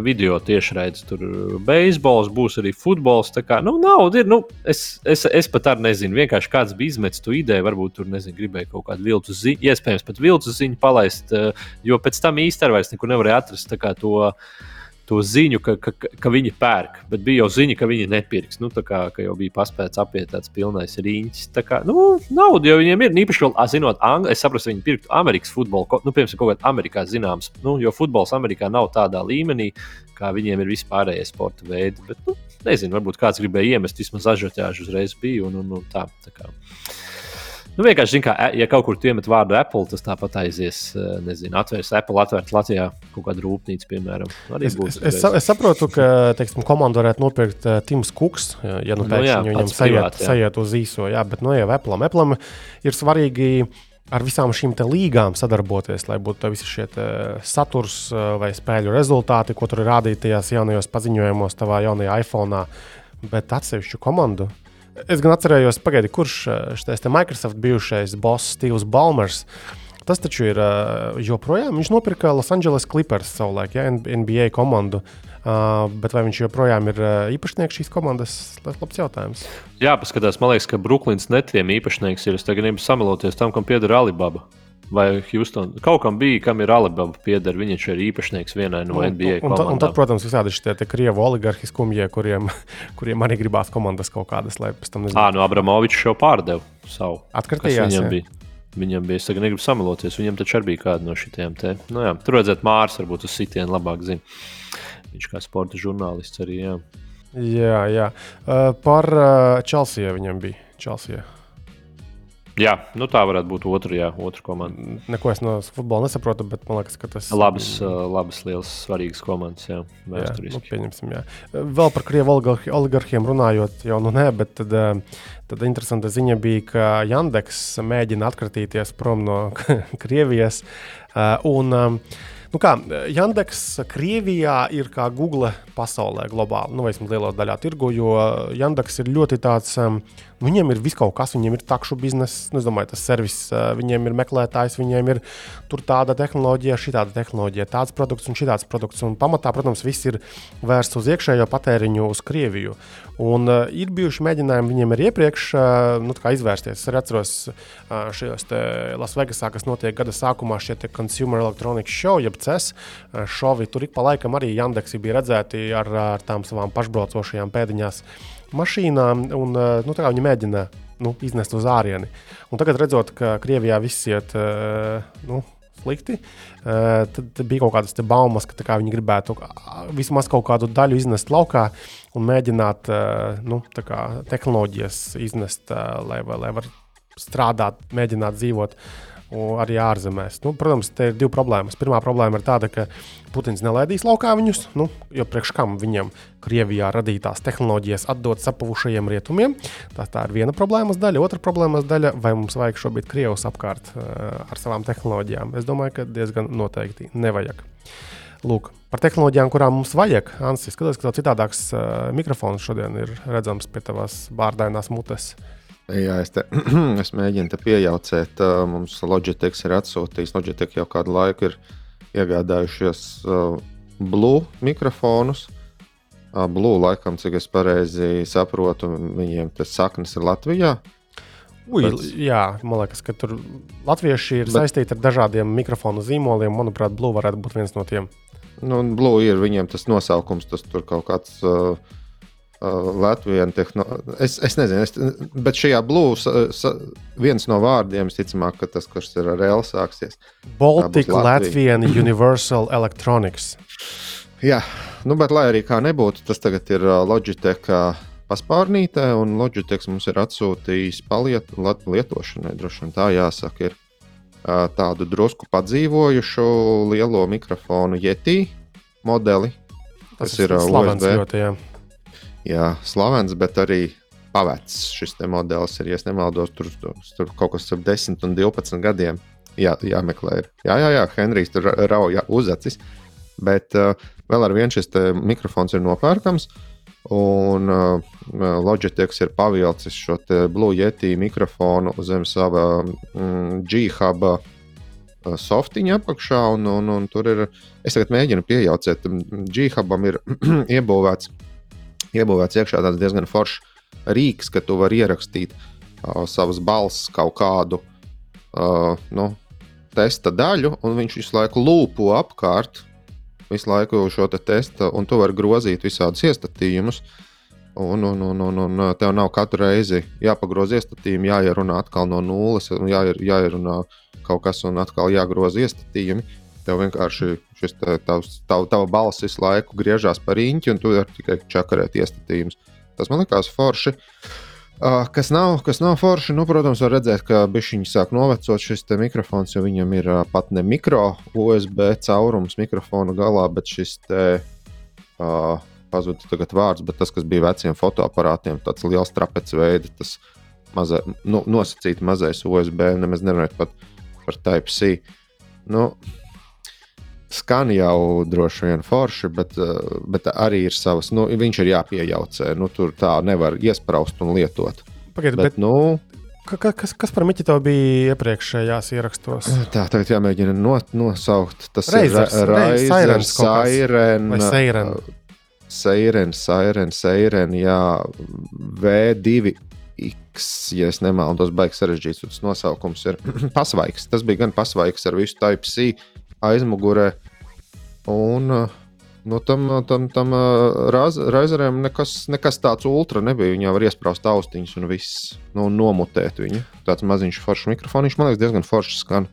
video tiešraidzi. Tur beisbols, būs arī futbols. Tā kā nu, nauda ir. Nu, es, es, es pat arī nezinu, vienkārši kāds bija izmetis to ideju. Varbūt tur nezinu, gribēja kaut kādu viltu ziņu, iespējams, pat viltu ziņu palaist. Jo pēc tam īstenībā vairs nekur nevarēja atrast to to ziņu, ka, ka, ka viņi pērk, bet bija jau ziņa, ka viņi nepirks. Nu, kā, ka jau bija paspēts apiet tāds pilnais rīņķis. Tā kā nu, nauda jau viņiem ir. Īpaši, vēl, zinot, Angli, es saprotu, viņi pirktu Amerikas futbolu, nu, piemēram, kaut kādā Amerikā zināms, nu, jo futbols Amerikā nav tādā līmenī, kā viņiem ir vispārējie sporta veidi. Bet, nu, nezinu, varbūt kāds gribēja iemest vismaz ažotāžu uzreiz bija. Un, un, un tā, tā kā. Nu, vienkārši, zin, kā, ja kaut kur iemet vārdu Apple, tas tāpat aizies. Nezinu, atvērs Apple, atvērt Latvijā kaut kādu rūpnīcu, piemēram. Es, es, es, es saprotu, ka teiksim, komandu varētu nopirkt uh, Tims Kuks, ja nu, pēkšņi nu, jā, viņam sajiet, sajiet uz īso. Jā, bet nu, jau Apple, Apple ir svarīgi ar visām šīm līgām sadarboties, lai būtu visi šie saturs vai spēļu rezultāti, ko tur ir rādīti tajās jaunajos paziņojumos, tavā jaunajā iPhone. Bet atsevišķu komandu Es gan atcerējos, pagaidi, kurš eh, šis Microsoft bijušais boss Steve's Balmers. Tas taču ir uh, joprojām. Viņš nopirka Los Angeles Clippers savulaik, ja, NBA komandu. Uh, bet vai viņš joprojām ir uh, īpašnieks šīs komandas? Labs jautājums. Jā, paskatās, man liekas, ka Brooklyns netiem īpašnieks ir. Es tagad gribu samiloties tam, kam pieder Alibaba vai Houston. Kaut kam bija, kam ir Alibaba pieder, viņš ir īpašnieks vienai no NBA un, un, un tad, protams, visādi šie krievu oligarhi skumjie, kuriem, kuriem arī gribās komandas kaut kādas, lai pēc tam nezinu. Ā, no Abramovičs jau pārdeva savu. Atkritījās. Viņam bija. Viņam bija, es tagad negribu samaloties, viņam taču arī bija kāda no šitiem te. Nu, jā, tur redzēt, Mārs varbūt uz sitienu labāk zina. Viņš kā sporta žurnālists arī, jā. Jā, jā. Uh, par uh, Chelsea viņam bija. Chelsea. Jā, nu tā varētu būt otra, jā, otra komanda. Neko es no futbola nesaprotu, bet man liekas, ka tas ir. Labas, labas liels, svarīgas komandas, jā, vēsturiski. Jā, nu, pieņemsim, jā. Vēl par krievu oligarhiem runājot, jau nu nē, bet tad, tad interesanta ziņa bija, ka Jandeks mēģina atkritīties prom no Krievijas. Un, Nu kā, Jandeks Krievijā ir kā Google pasaulē globāli, nu, vismaz lielā daļā tirgu, jo Jandeks ir ļoti tāds um, Viņiem ir viskaut kas, viņiem ir takšu biznesa, nu, domāju, tas servis, viņiem ir meklētājs, viņiem ir tāda tehnoloģija, šī tāda tehnoloģija, tāds produkts un šāds produkts. Un pamatā, protams, viss ir vērsts uz iekšējo patēriņu, uz Krieviju. Un uh, ir bijuši mēģinājumi viņiem arī iepriekš uh, nu, izvērsties. Es atceros uh, šajos Lasvegasā, kas notiek gada sākumā, šie Consumer Electronics Show, jeb CES uh, šovi. Tur ik pa laikam arī Jandeksi bija redzēti ar, ar tām savām pašbraucošajām pēdiņām mašīnām, un eh, nu, viņi mēģina nu, iznest uz ārieni. Un tagad, redzot, ka Krievijā viss iet uh, nu, slikti, uh, tad, bija kaut kādas baumas, ka kā, viņi gribētu vismaz kaut kādu daļu iznest laukā un mēģināt nu, kā, tehnoloģijas iznest, lai, lai varētu strādāt, mēģināt dzīvot. Uh, arī ārzemēs. Nu, protams, te ir divi problēmas. Pirmā problēma ir tāda, ka Putins nelaidīs laukā viņus, nu, jo priekš kam viņam Krievijā radītās tehnoloģijas atdot sapuvušajiem rietumiem. Tā, tā ir viena problēmas daļa. Otra problēmas daļa - vai mums vajag šobrīd Krievus apkārt uh, ar savām tehnoloģijām? Es domāju, ka diezgan noteikti nevajag. Lūk, par tehnoloģijām, kurām mums vajag. Ansis, skatos, ka tev citādāks uh, mikrofons šodien ir redzams pie tavas bārdainās mutes. Uh, Jā, es, te, es mēģinu te piejaucēt. Mums Logitech ir atsūtījis. Logitech jau kādu laiku ir iegādājušies Blue mikrofonus. Blue, laikam, cik es pareizi saprotu, viņiem tas saknes ir Latvijā. Ui, Bet, jā, man liekas, ka tur latvieši ir bet, saistīti ar dažādiem mikrofonu zīmoliem. Manuprāt, Blue varētu būt viens no tiem. Nu, Blue ir viņiem tas nosaukums, tas tur kaut kāds. Uh, Latvijas tehnoloģija. Es, es nezinu, es, bet šajā blūzā viens no vārdiem, ticamāk, ka tas, kurš ir ar L sāksies. Baltic Latvija. Latvian Universal Electronics. Jā, nu, bet lai arī kā nebūtu, tas tagad ir uh, Logitech uh, paspārnītē, un Logitech mums ir atsūtījis paliet, lietošanai, droši vien tā jāsaka, ir uh, tādu drusku padzīvojušu lielo mikrofonu Yeti modeli. Tas, ir, ā, slavens USB. ļoti. Jā. Jā, slavens, bet arī pavecs šis modelis ir. Ja nemaldos, tur, tur, kaut kas starp 10 un 12 gadiem jā, jāmeklē. Ir. Jā, jā, jā, Henrijs tur ra- rauja uzacis. Bet uh, vēl ar vienu šis mikrofons ir nopērkams. Un uh, Logitech ir pavilcis šo Blue Yeti mikrofonu zem sava mm, G-Hub uh, softiņa apakšā. Un, un, un tur ir, es tagad mēģinu piejaucēt, G-Hubam ir iebūvēts iebūvēts iekšā tāds diezgan foršs rīks, ka tu vari ierakstīt uh, savas balss kaut kādu uh, nu, testa daļu, un viņš visu laiku lūpo apkārt, visu laiku šo te testa, un tu vari grozīt visādus iestatījumus. Un, un, un, un, un tev nav katru reizi jāpagroza iestatījumi, jāierunā atkal no nulles, un jāier, jāierunā kaut kas, un atkal jāgroza iestatījumi. Tev vienkārši šis tavs, tav, tava balss visu laiku griežās par īņķi, un tu vari tikai čakarēt iestatījumus. Tas man likās forši. Uh, kas, nav, kas nav forši, nu, protams, var redzēt, ka bišķiņi sāk novecot šis mikrofons, jo viņam ir uh, pat ne mikro USB caurums mikrofona galā, bet šis te uh, pazuda tagad vārds, bet tas, kas bija veciem fotoaparātiem, tāds liels trapets veids, tas mazai, nu, nosacīti mazais USB, nemaz nerunājot par Type C. Nu, Skan jau droši vien forši, bet, eh, bet arī ir savas. Nu, viņš ir jāpiejaucē. Nu, tur tā nevar iesprāst un lietot. Pagaidiet, Bet, bet, nu, ka, kas, kas par Miķi tev bija iepriekšējās ierakstos? tā tagad jāmēģina no, nosaukt. Tas Raizers, ir Reiz- Sairens. Sairen? Seiren, Seiren, Seiren, jā, V2X, ja es nemaldos, baigs sarežģīts. Tas nosaukums ir pasvaigs. Tas bija gan pasvaigs ar visu Type C aizmugurē. Un uh, no tam, tam, tam raizeriem nekas, nekas tāds ultra nebija. Viņā var iesprāst austiņas un viss nu, nomutēt viņu. Tāds maziņš foršs mikrofons, man liekas, diezgan foršs skan.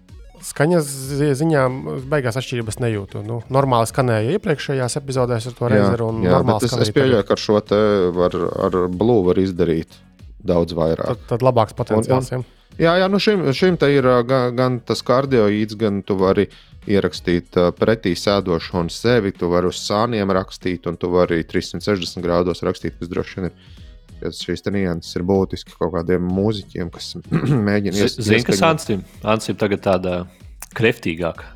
Skaņas zi- ziņā beigās atšķirības nejūtu. Nu, normāli skanēja iepriekšējās epizodēs ar to reizeru, un jā, bet es, es arī pieļauju, ka ar šo te var, ar blūzi var izdarīt daudz vairāk. Tad, tad labāks potenciāls. ja. Jā, jā nu šim, šim te ir ā, gan, gan tas kardioīds, gan tu vari ierakstīt pretī sēdošo un sevi. Tu vari uz sāniem rakstīt, un tu vari 360 grādos rakstīt, kas droši vien ir. Ja šīs nianses ir būtiski kaut kādiem mūziķiem, kas mēģina ies- Zini, kas. Ansim? Ansim tagad tāda kreftīgāka.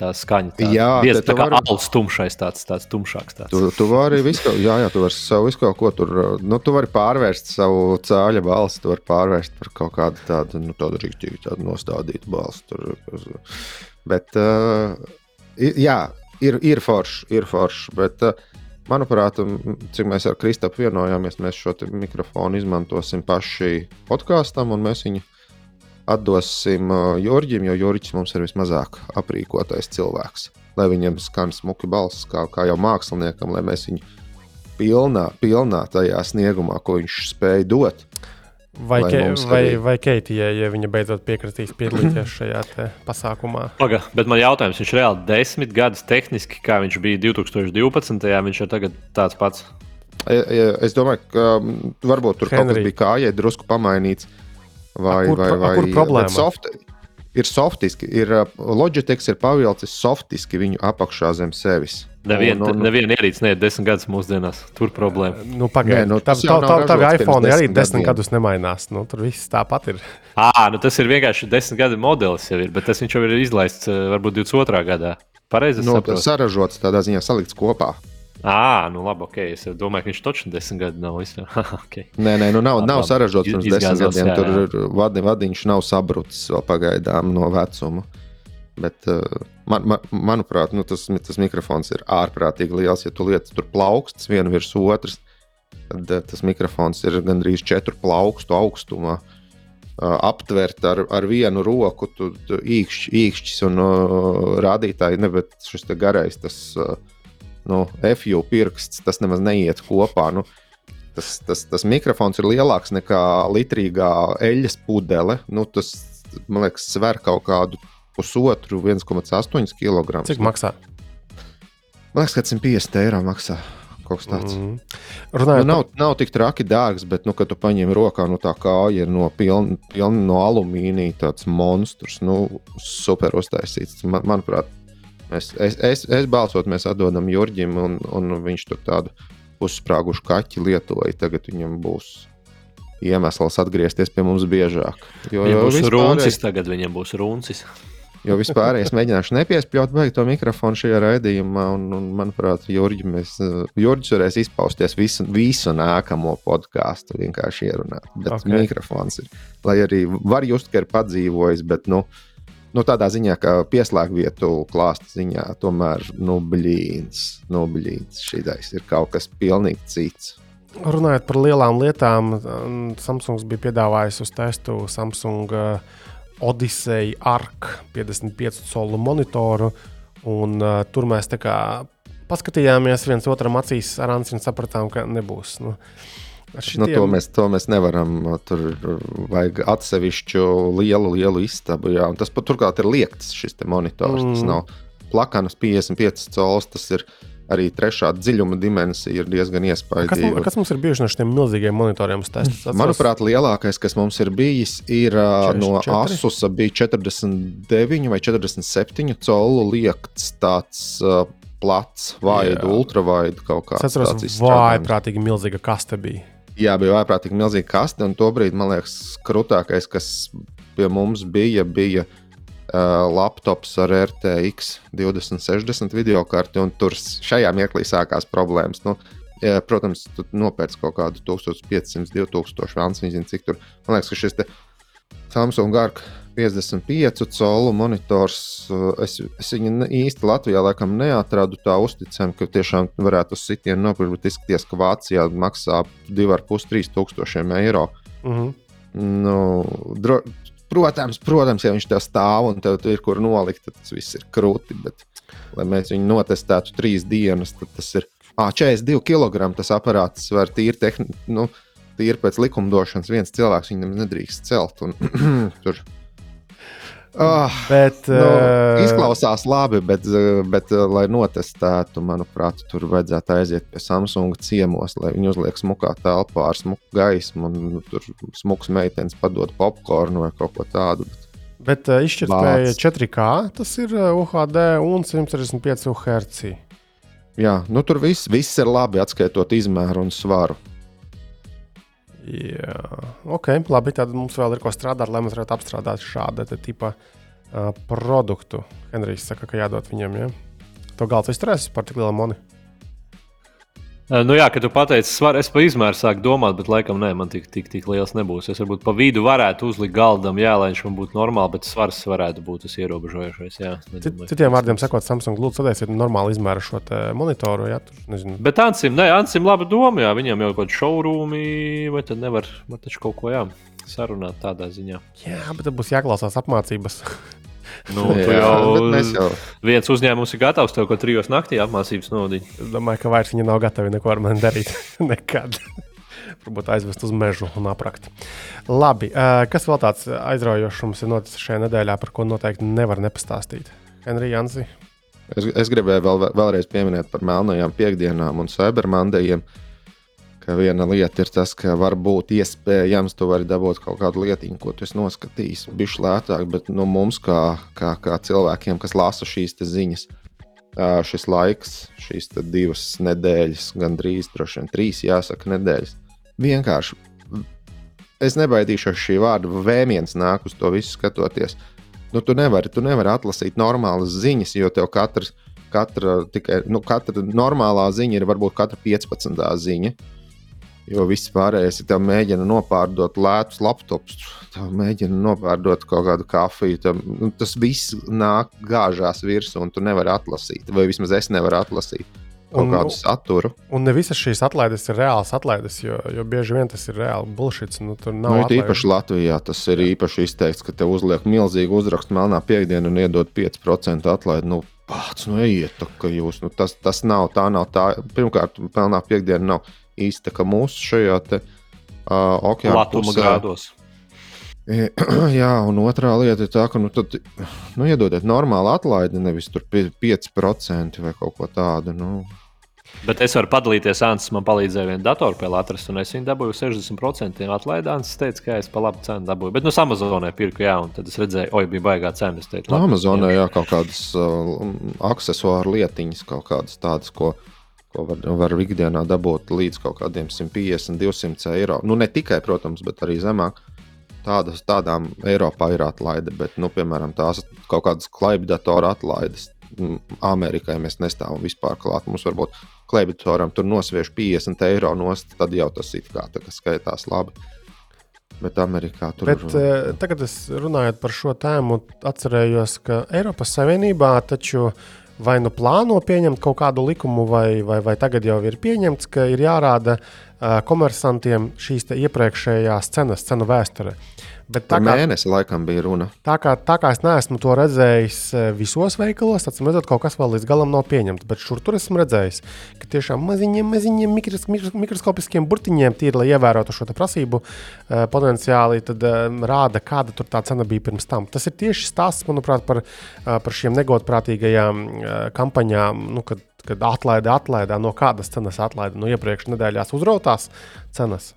Tā skaņa. Tā, Jā, biez, te tā kā vari- alus tumšais, tāds, tāds tumšāks. Tāds. Tu, tu vari visu jā, jā, tu vari savu visu kaut ko tur, nu, tu vari pārvērst savu cāļa balsi, tu vari pārvērst par kaut kādu tādu, nu, tādu rīktīgu, tādu nostādītu balsi. Tur, bet, uh, jā, ir, ir forši, ir forši, bet, uh, manuprāt, cik mēs ar Kristapu vienojāmies, mēs šo mikrofonu izmantosim paši podkāstam, un mēs viņu atdosim uh, Jurģim, jo Jurģis mums ir vismazāk aprīkotais cilvēks. Lai viņam skan smuki balss, kā, kā jau māksliniekam, lai mēs viņu pilnā, pilnā tajā sniegumā, ko viņš spēja dot. Vai, ke, vai, arī- vai Keitijai, ja viņa beidzot piekritīs piedalīties šajā te pasākumā? Paga, bet man jautājums, viņš reāli desmit gadus tehniski, kā viņš bija 2012. viņš ir tagad tāds pats. Es domāju, ka mm, varbūt tur kaut kas Henry. bija kājai drusku pamainīts. Vai, A, kur vai, vai, kur problēma? Soft, ir softiski, ir Logitech ir pavilcis softiski viņu apakšā zem sevis. Neviena Un- un- nevien ierīce neiet desmit gadus mūsdienās. Tur problēma. Nu, Pagaidiet, nu, tā jau tā tā pirms iPhone arī desmit gadus nemainās. Nu, tur viss tāpat ir. Ah, nu tas ir vienkārši desmit gadu modelis, jau ir, bet tas viņš jau ir izlaists eh, varbūt 22. gadā. Pareizi Nu, tas saražots tādā ziņā salikts kopā. Ah, nu labi, ok. Es domāju, ka viņš točni desmit gadu nav. vispār. ok. Nē, nē, nu nav, nav Iz- pirms desmit gadiem. jā, Tur jā. ir vadi, vadiņš nav sabrucis vēl pagaidām no vecuma. Bet, uh, man, man, manuprāt, nu, tas, tas mikrofons ir ārprātīgi liels. Ja tu lietas tur plaukstas viena virs otras, tad uh, tas mikrofons ir gandrīz četru plaukstu augstumā. Uh, aptvert ar, ar vienu roku, tu, tu īkšķis, un uh, rādītāji, ne, bet šis garais, tas uh, nu, FU pirksts, tas nemaz neiet kopā. Nu, tas, tas, tas mikrofons ir lielāks nekā litrīgā eļļas pudele. Nu, tas, man liekas, sver kaut kādu pusotru, 1,8 kg. Cik maksā? Man liekas, ka 150 eiro maksā. Mm. Runājot Nu, nav, nav tik traki dārgs, bet, nu, kad tu paņem rokā, nu, tā kāja ir no pilna, pilna no alumīnija, tāds monstrs, nu, super uztaisīts. Man, manuprāt, es, es, es, es balsot, mēs atdodam Jurģim, un, un viņš tur tādu uzsprāgušu kaķi lietoja. Tagad viņam būs iemesls atgriezties pie mums biežāk. Jo, Viņam būs vispārējais- runcis, tagad viņam būs runcis. Jo vispār es mēģināšu nepiespļaut to mikrofonu šajā raidījumā, un, un manuprāt, Jurģis, varēs izpausties visu, visu nākamo podkāstu, vienkārši ierunāt. Bet Ok. okay. mikrofons ir, lai arī var just, ka ir padzīvojis, bet, nu, nu tādā ziņā, ka pieslēgvietu klāsta ziņā, tomēr, nu, blīns, nu, blīns, šī ir kaut kas pilnīgi cits. Runājot par lielām lietām, Samsungs bija piedāvājis uz testu Samsung uh, Odyssey Arc 55 colu monitoru. Un, uh, tur mēs tā kā paskatījāmies viens otram acīs ar Ansi un sapratām, ka nebūs. Nu, ar Nu, to, šitiem- mēs, to mēs nevaram. Tur vajag atsevišķu lielu, lielu istabu. Jā. Un tas pat turklāt ir liekts šis monitors. Mm. Tas nav plakans, 55 cols. Tas ir arī trešā dziļuma dimensija, ir diezgan kas, mums, iespaidīga. kas mums ir bijuši no šiem milzīgiem monitoriem? Atceros- Manuprāt, lielākais, kas mums ir bijis, ir ā, no 44? Asusa bija 49 vai 47 colu liekts tāds uh, plats, vaidu, ultravaidu kaut es kāds. atceros, tāds ka izstrādājums. vājprātīgi milzīga kaste bija. Jā, bija ārprātīgi milzīga kaste, un tobrīd, man liekas, krūtākais, kas pie mums bija, bija uh, laptops ar RTX 2060 video karti, un tur šajā mirklī sākās problēmas. Nu, jā, protams, tu nopērci kaut kādu 1500, 2000 vāns, nezinu, cik tur. Man liekas, ka šis te Samsung Arc 55 colu monitors, uh, es, es viņu īsti Latvijā laikam neatradu tā uzticami, ka tiešām varētu uz sitienu nopirkt, bet izskatījās, ka Vācijā maksā 2,5-3 tūkstošiem eiro. Uh -huh. Nu, dro, protams, protams, ja viņš tev stāv un tev ir kur nolikt, tad tas viss ir krūti. Bet, lai mēs viņu notestētu trīs dienas, tad tas ir ah, 42 kg. Tas aparāts var tīri, tehni, nu, tīri pēc likumdošanas viens cilvēks viņam nedrīkst celt. Un, tur Ah, Bet, nu, uh, izklausās labi, bet, eh, bet, eh, lai notestētu, manuprāt, tur vajadzētu aiziet pie Samsunga ciemos, lai viņi uzliek smukā telpā ar smuku gaismu, un nu, tur smuks meitenes padod popkornu vai kaut ko tādu. Bet Bet uh, izšķirtspēja Vāc. 4K tas ir uh, UHD un 165 Hz. Jā, nu, tur viss, viss ir labi, atskaitot izmēru un svaru. Jā, ok, labi. Tad mums vēl ir ko strādāt, lai mēs varētu apstrādāt šādu te tipa uh, produktu. Henrijs saka, ka jādod viņam. Ja? To galds izturēs par tik lielu moni. Nu jā, kad tu pateici, svar, es par izmēru sāku domāt, bet laikam nē, man tik, tik, tik liels nebūs. Es varbūt pa vidu varētu uzlikt galdam, jā, lai viņš man būtu normāli, bet svars varētu būt tas ierobežojošais. Jā, nedomāju. Citiem vārdiem sakot, Samsung lūdzu sadēsiet normāli izmēru šo monitoru. Ja? Tur, nezinu, Bet Ansim, nē, Ansim, laba doma, jā, viņam jau kaut kāda šaurūmi, vai tad nevar, var taču kaut ko jā, sarunāt tādā ziņā. jā, bet tad būs jāklausās apmācības. Nu, Jā, jau, jau viens uzņēmums ir gatavs tev kaut trijos naktī apmācības nodīt. es domāju, ka vairs viņi nav gatavi neko ar mani darīt. Nekad. Varbūt aizvest uz mežu un aprakt. Labi, uh, kas vēl tāds aizraujošs mums ir noticis šajā nedēļā, par ko noteikti nevar nepastāstīt? Henrija Jansi. Es, es gribēju vēl, vēlreiz pieminēt par melnajām piekdienām un cybermandējiem. Ka viena lieta ir tas, ka varbūt iespējams tu vari dabūt kaut kādu lietiņu, ko tu esi noskatījis. Bišķi lētāk, bet nu, mums, kā, kā, kā cilvēkiem, kas lasa šīs ziņas, šis laiks, šīs divas nedēļas, gandrīz vien trīs, jāsaka, nedēļas. Vienkārši es nebaidīšos šī vārda vēmiens nāk uz to visu skatoties. Nu, tu, nevari, tu nevari atlasīt normālas ziņas, jo tev katrs, katra, tikai, nu, katra normālā ziņa ir varbūt katra 15. ziņa. Jo viss pārējais ir tev mēģina nopārdot lētus laptopus, tev mēģina nopārdot kaut kādu kafiju. Tev, nu, tas viss nāk gāžās virsū, un tu nevari atlasīt. Vai vismaz es nevaru atlasīt kaut Un- kādu saturu. Un ne visas šīs atlaides ir reālas atlaides, jo, jo bieži vien tas ir reāli bullshit. Nu, tur nav Nu, atlaižu. īpaši Latvijā tas ir īpaši izteikts, ka te uzliek milzīgu uzrakstu melnā piekdienu un iedod 5% atlaidi. Nu, pats, nu, ejiet, ka jūs, nu, tas, tas nav, tā nav tā. Pirmkārt, melnā piekdiena nav izteka mūsu šajā te, uh, okeāna Latuma grādos. Jā, un otrā lieta ir tā, ka, nu, tad, nu, iedodiet normālu atlaidi, nevis tur 5% vai kaut ko tādu. Nu, Bet es varu padalīties, Ants man palīdzēja vienu datorspēli atrast, un es viņu dabūju 60% atlaidā. Ants teica, ka es pa labu cenu dabūju. Bet no nu, Amazonē pirku, jā, un tad es redzēju, oi, bija baigā cena. Es teicu, no Amazonē, jā, kaut kādas uh, aksesuāru lietiņas, kaut kādas tādas, ko, ko var, var ikdienā dabūt līdz kaut kādiem 150, 200 eiro. Nu, ne tikai, protams, bet arī zemāk. Tādas, tādām Eiropā ir atlaide, bet, nu, piemēram, tās kaut kādas klaipdatoru atlaides. Amerikai mēs nestāvam vispār klāt. Mums varbūt klēpitoram tur nosviež 50 eiro nost, tad jau tas it kā skaitās labi. Bet Amerikā tur ir. Tagad, runājot par šo tēmu, atcerējos, ka Eiropas Savienībā taču vai nu plāno pieņemt kaut kādu likumu, vai, vai, vai tagad jau ir pieņemts, ka ir jārāda uh, komersantiem šīs iepriekšējās cenas, cenu vēsture. Bet tā kā mēnesi laikam bija runa. Tā kā, tā kā es neesmu to redzējis eh, visos veikalos, tad redzot, kaut kas vēl līdz galam nav pieņemts. Bet šur tur esmu redzējis, ka tiešām maziņiem, maziņiem mikros, mikros, mikroskopiskiem burtiņiem tīri, lai ievērotu šo prasību uh, potenciāli, tad uh, rāda, kāda tur tā cena bija pirms tam. Tas ir tieši stāsts, manuprāt, par, par šiem negodprātīgajām kampaņām, nu, kad, kad atlaide atlaidā, no kādas cenas atlaida no iepriekš nedēļās uzrautās cenas.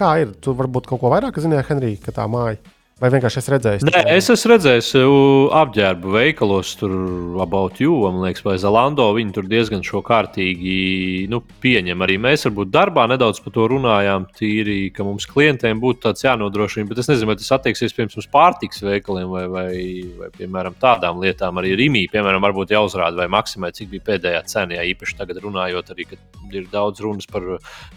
Kā ir? Tu varbūt kaut ko vairāk zināji, Henrija, ka tā māja. Vai vienkārši es redzēju? Nē, es esmu redzējis apģērbu veikalos, tur about you, man liekas, vai Zelando. Viņi tur diezgan šo kārtīgi nu, pieņem. Arī mēs varbūt darbā nedaudz par to runājām, tīri, ka mums klientiem būtu tāds jānodrošina. Bet es nezinu, vai tas attieksies piemēram uz pārtiks veikaliem vai, vai, vai piemēram tādām lietām. Arī Rīgā, piemēram, varbūt jāuzrāda vai maksimē, cik bija pēdējā cena. Jā, īpaši tagad runājot, arī, ir daudz runas par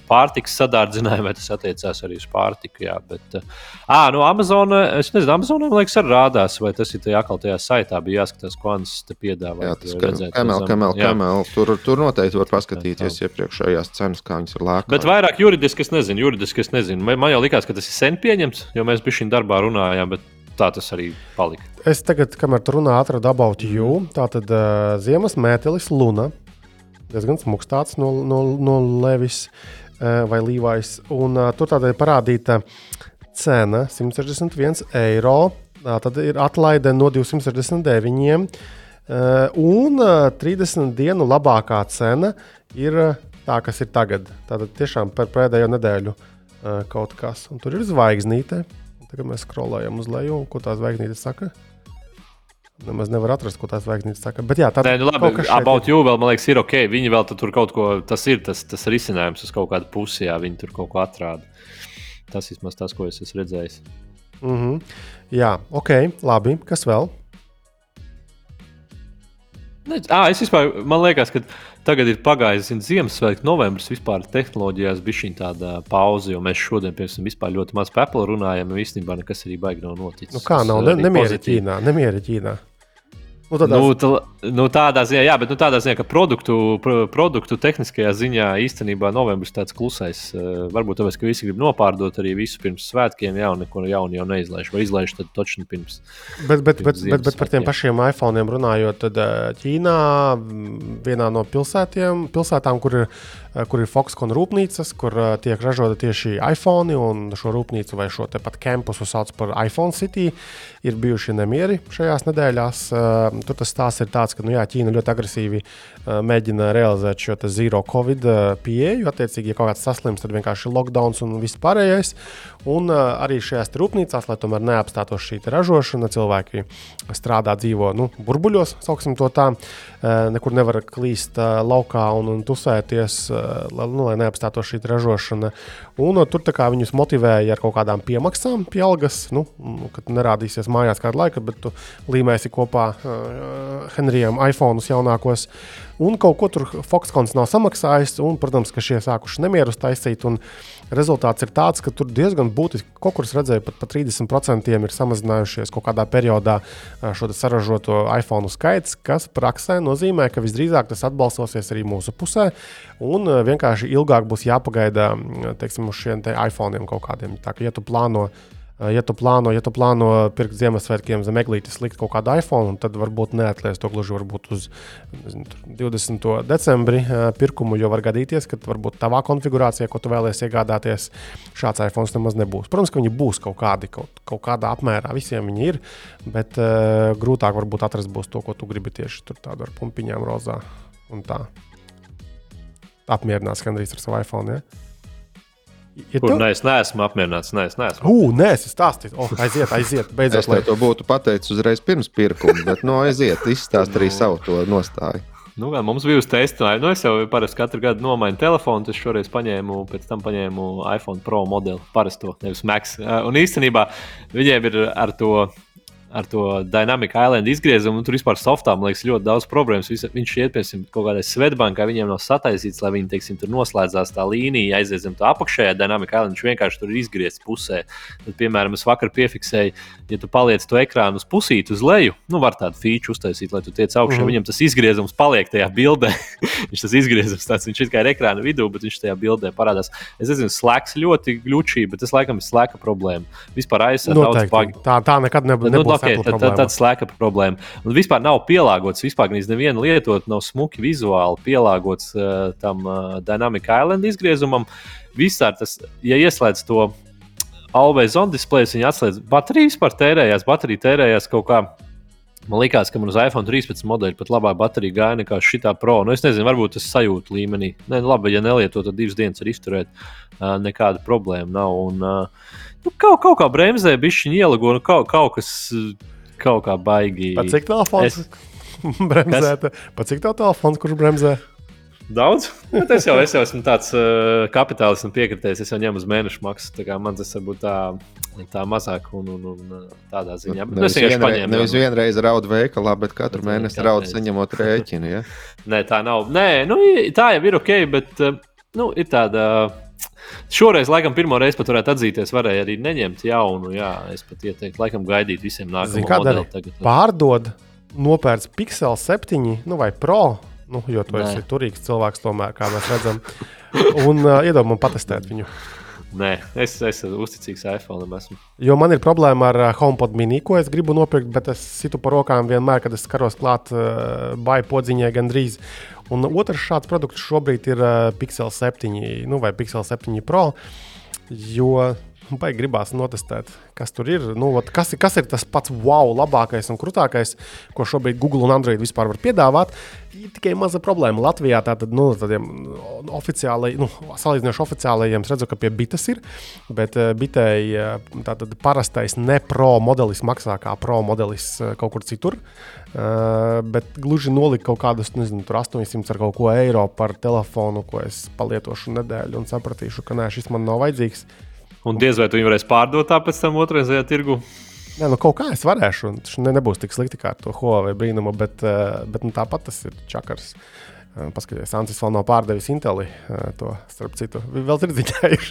pārtiks sadārdzinājumu, vai tas attiecās arī uz pārtiku. Jā, bet, à, no Amazon es nezinu, Amazonam liekas, arī rādās, vai tas ir tajā atkal tajā saitā. Bija jāskatās, ko Ansis te piedāvā. Jā, tas ir Kamel, Kamel, Kamel. Tur, tur noteikti var paskatīties iepriekšējās cenas, kā viņas ir lēkas. Bet vairāk juridiski es nezinu, juridiski es nezinu. Man jau likās, ka tas ir sen pieņemts, jo mēs bijām šī darbā runājām. Tā tas arī palika. Es tagad, kamēr tur runā, atradu about you. Tā tad uh, ziemas mētelis Luna. Diezgan smags tāds no, no, no Levis uh, vai Līvais. Un uh, tur tādai parādīta uh, cena 161 eiro. Tad ir atlaide no 269. Un 30 dienu labākā cena ir tā, kas ir tagad. Tātad tiešām par pēdējo nedēļu kaut kas. Un tur ir zvaigznīte. Tagad mēs skrolējam uz leju, un ko tā zvaigznīte saka. Nemaz nevar atrast, ko tās zvaigznītes saka. Bet, jā, tā ir. Nu, labi, about you vēl, man liekas, ir ok. Viņi vēl tur kaut ko, tas ir tas, tas risinājums uz kaut kādu pusi, jā, viņi tur kaut ko atrāda. Tas ir tas, ko es esmu redzējis. Mm -hmm. Jā, ok, labi. Kas vēl? Ne, à, es vispār, man liekas, ka tagad ir pagājis Ziemassvētku novembris. Vispār tehnoloģijās bija šī tāda pauze, jo mēs šodien, piemēram, ļoti maz par Apple runājam. Īstenībā nekas arī baigi nav noticis. Nu kā nav? Ne, nemieri Ķīnā. Nemieri Ķīnā. Nu, tādās... nu, tā, nu, tādā ziņā, jā, bet nu, tādā ziņā, ka produktu, produktu tehniskajā ziņā īstenībā novembris tāds klusais. Uh, varbūt tāpēc, ka visi grib nopārdot arī visu pirms svētkiem, jau neko jaunu jau neizlaiž. Vai izlaiž tad točni pirms. Bet, bet, pirms bet, bet, bet par tiem pašiem iPhone runājot, tad Ķīnā vienā no pilsētiem, pilsētām, kur ir Eh, kur ir Foxconn rūpnīcas, kur eh, tiek ražota tieši iPhone, un šo rūpnīcu vai šo pat kampusu sauc par iPhone City. Ir bijuši nemieri šajās nedēļās. Eh, tur tas stāsts ir tāds, ka nu, jā, Ķīna ļoti agresīvi mēģina realizēt šo zero covid pieeju. Attiecīgi, ja kaut kāds saslims, tad vienkārši lockdown un viss pārējais. Un arī šajās rūpnīcās, lai tomēr neapstātos šī ražošana, cilvēki strādā, dzīvo nu, burbuļos, sauksim to tā. Nekur nevar klīst laukā un, un tusēties nu, lai neapstātos šī ražošana. Un tur viņus motivēja ar kaut kādām piemaksām, pie algas, nu, kad nerādīsies mājās kādu laiku, bet tu līmēsi kopā uh, Henrijam iPhone jaunākos. Un kaut ko tur Foxconn nav samaksājis, un, protams, ka šie sākuši nemierus taisīt. Rezultāts ir tāds, ka tur diezgan būtiski, kaut kur redzēju, pat par 30% ir samazinājušies kaut kādā periodā šo saražoto iPhone skaits, kas praksē nozīmē, ka visdrīzāk tas atbalstosies arī mūsu pusē, un vienkārši ilgāk būs jāpagaida teiksim, uz šiem iPhone kaut kādiem. Tā kā, ja tu plāno Ja tu plāno, ja tu plāno pirkt Ziemassvētkiem zem eglītes, likt kaut kādu iPhone, tad varbūt neatliec to gluži uz nezinu, 20. decembri pirkumu, jo var gadīties, ka varbūt tavā konfigurācijā, ko tu vēlēsies iegādāties, šāds iPhone nemaz nebūs. Protams, ka viņi būs kaut kādi, kaut, kaut kādā apmērā, visiem viņi ir, bet uh, grūtāk varbūt atrast to, ko tu gribi tieši tur tādu ar pumpiņām rozā un tā. Apmierinās gandrīz ar savu iPhone. Ja? Ja Kur, tu... Nē, es neesmu apmierināts. Nē, es neesmu. Ugh, nē, es stāstīju. Oh, aiziet, aiziet. Beidzot, es lai... to būtu pateicis uzreiz pirms pirkuma, bet no nu, aiziet, izstāst arī savu to nostāju. Nu, mums bija uz testu. Nu, es jau parasti katru gadu nomainu telefonu. Es šoreiz paņēmu, pēc tam paņēmu iPhone Pro modeli, parasto, nevis Max. Un īstenībā viņiem ir ar to ar to Dynamic Island izgriezumu. Tur vispār softā, man liekas, ļoti daudz problēmas. Vis, viņš iet pie kaut kādai Svetbankai, viņiem nav sataisīts, lai viņi, teiksim, tur noslēdzās tā līnija, aiziet zem tā apakšējā Dynamic Island. Viņš vienkārši tur ir izgriezts pusē. Tad, piemēram, es vakar piefiksēju, ja tu paliec to ekrānu uz pusīti uz leju, nu, var tādu feature uztaisīt, lai tu tiec augšā. Mm. Viņam tas izgriezums paliek tajā bildē. viņš tas izgriezums tāds, viņš ir kā ir ekrāna vidū, bet viņš tajā bildē parādās. Es nezinu, slēgs ļoti glučīgi, bet tas laikam ir slēga problēma. Vispār aizsākt daudz pagi. Tā, tā nekad nebūs. Nu, okay, tad, tad, tad slēga problēma. Un vispār nav pielāgots, vispār neviena lietot nav smuki vizuāli pielāgots uh, tam uh, Dynamic Island izgriezumam. Vispār tas, ja ieslēdz to Always on display, viņa atslēdz bateriju, vispār tērējās, baterija tērējās kaut kā. Man liekas, ka man uz iPhone 13 modeļa pat labāk baterija gāja nekā šī pro. Nu, es nezinu, varbūt tas sajūta līmenī. Nē, nu, labi, ja nelieto, tad divas dienas var izturēt. Uh, nekāda problēma nav. Un, uh, nu, kaut, kaut kā bremzē bija šī ielago, nu, kaut, kaut kas. Kaut kā baigi. Pat cik telefons es... bremzē? Pat cik tā telefons, kurš bremzē? Daudz. Bet es jau, es jau esmu tāds uh, kapitālists un piekritējis. Es jau ņemu uz mēnešu maksu. Tā kā man tas varbūt tā, tā mazāk un, un, un tādā ziņā. Nu, nevis, vienreiz, paņēmu, nevis vienreiz raudu veikalā, bet katru bet mēnesi raudu saņemot rēķinu. Ja? Nē, tā nav. Nē, nu, tā jau ir ok, bet uh, nu, ir tāda. Uh, Šoreiz, laikam, pirmo reizi pat varētu atzīties, varēja arī neņemt jaunu. Jā, es pat ieteiktu, laikam, gaidīt visiem nākamajiem gadiem. Pārdod, nopērts Pixel 7 nu, vai Pro. Nu, jo tu Nē. esi turīgs cilvēks, tomēr, kā mēs redzam. Un uh, iedomājieties, patestēt viņu. Nē, es esmu uzticīgs iPhone. Esmu. Jo man ir problēma ar uh, HomePod mini, ko es gribu nopirkt, bet es situ pa rokām vienmēr, kad es skaros klāt uh, baigu podziņai gandrīz. Un otrs šāds produkts šobrīd ir uh, Pixel 7 nu, vai Pixel 7 Pro. Jo Baigi gribās notestēt, kas tur ir. Nu, ot, kas, kas ir tas pats wow, labākais un krūtākais, ko šobrīd Google un Android vispār var piedāvāt. Ir tikai maza problēma. Latvijā tātad, nu, tādiem oficiālajiem, nu, salīdzinoši oficiālajiem, redzu, ka pie bites ir. Bet uh, bitēji uh, tātad parastais ne pro modelis maksā kā pro modelis uh, kaut kur citur. Uh, bet gluži nolikt kaut kādus, nezinu, 800 ar kaut ko eiro par telefonu, ko es palietošu nedēļu un sapratīšu, ka nē, šis man nav vajadzīgs. Un diez vai tu viņu varēsi pārdot tā pēc tam otrajā tirgu. Jā, nu kaut kā es varēšu, un tas ne, nebūs tik slikti kā ar to Huawei brīnumu, bet, eh, bet nu, tāpat tas ir čakars. Eh, paskatieties, Antis vēl nav pārdevis Inteli. Eh, to starp citu, vēl ir.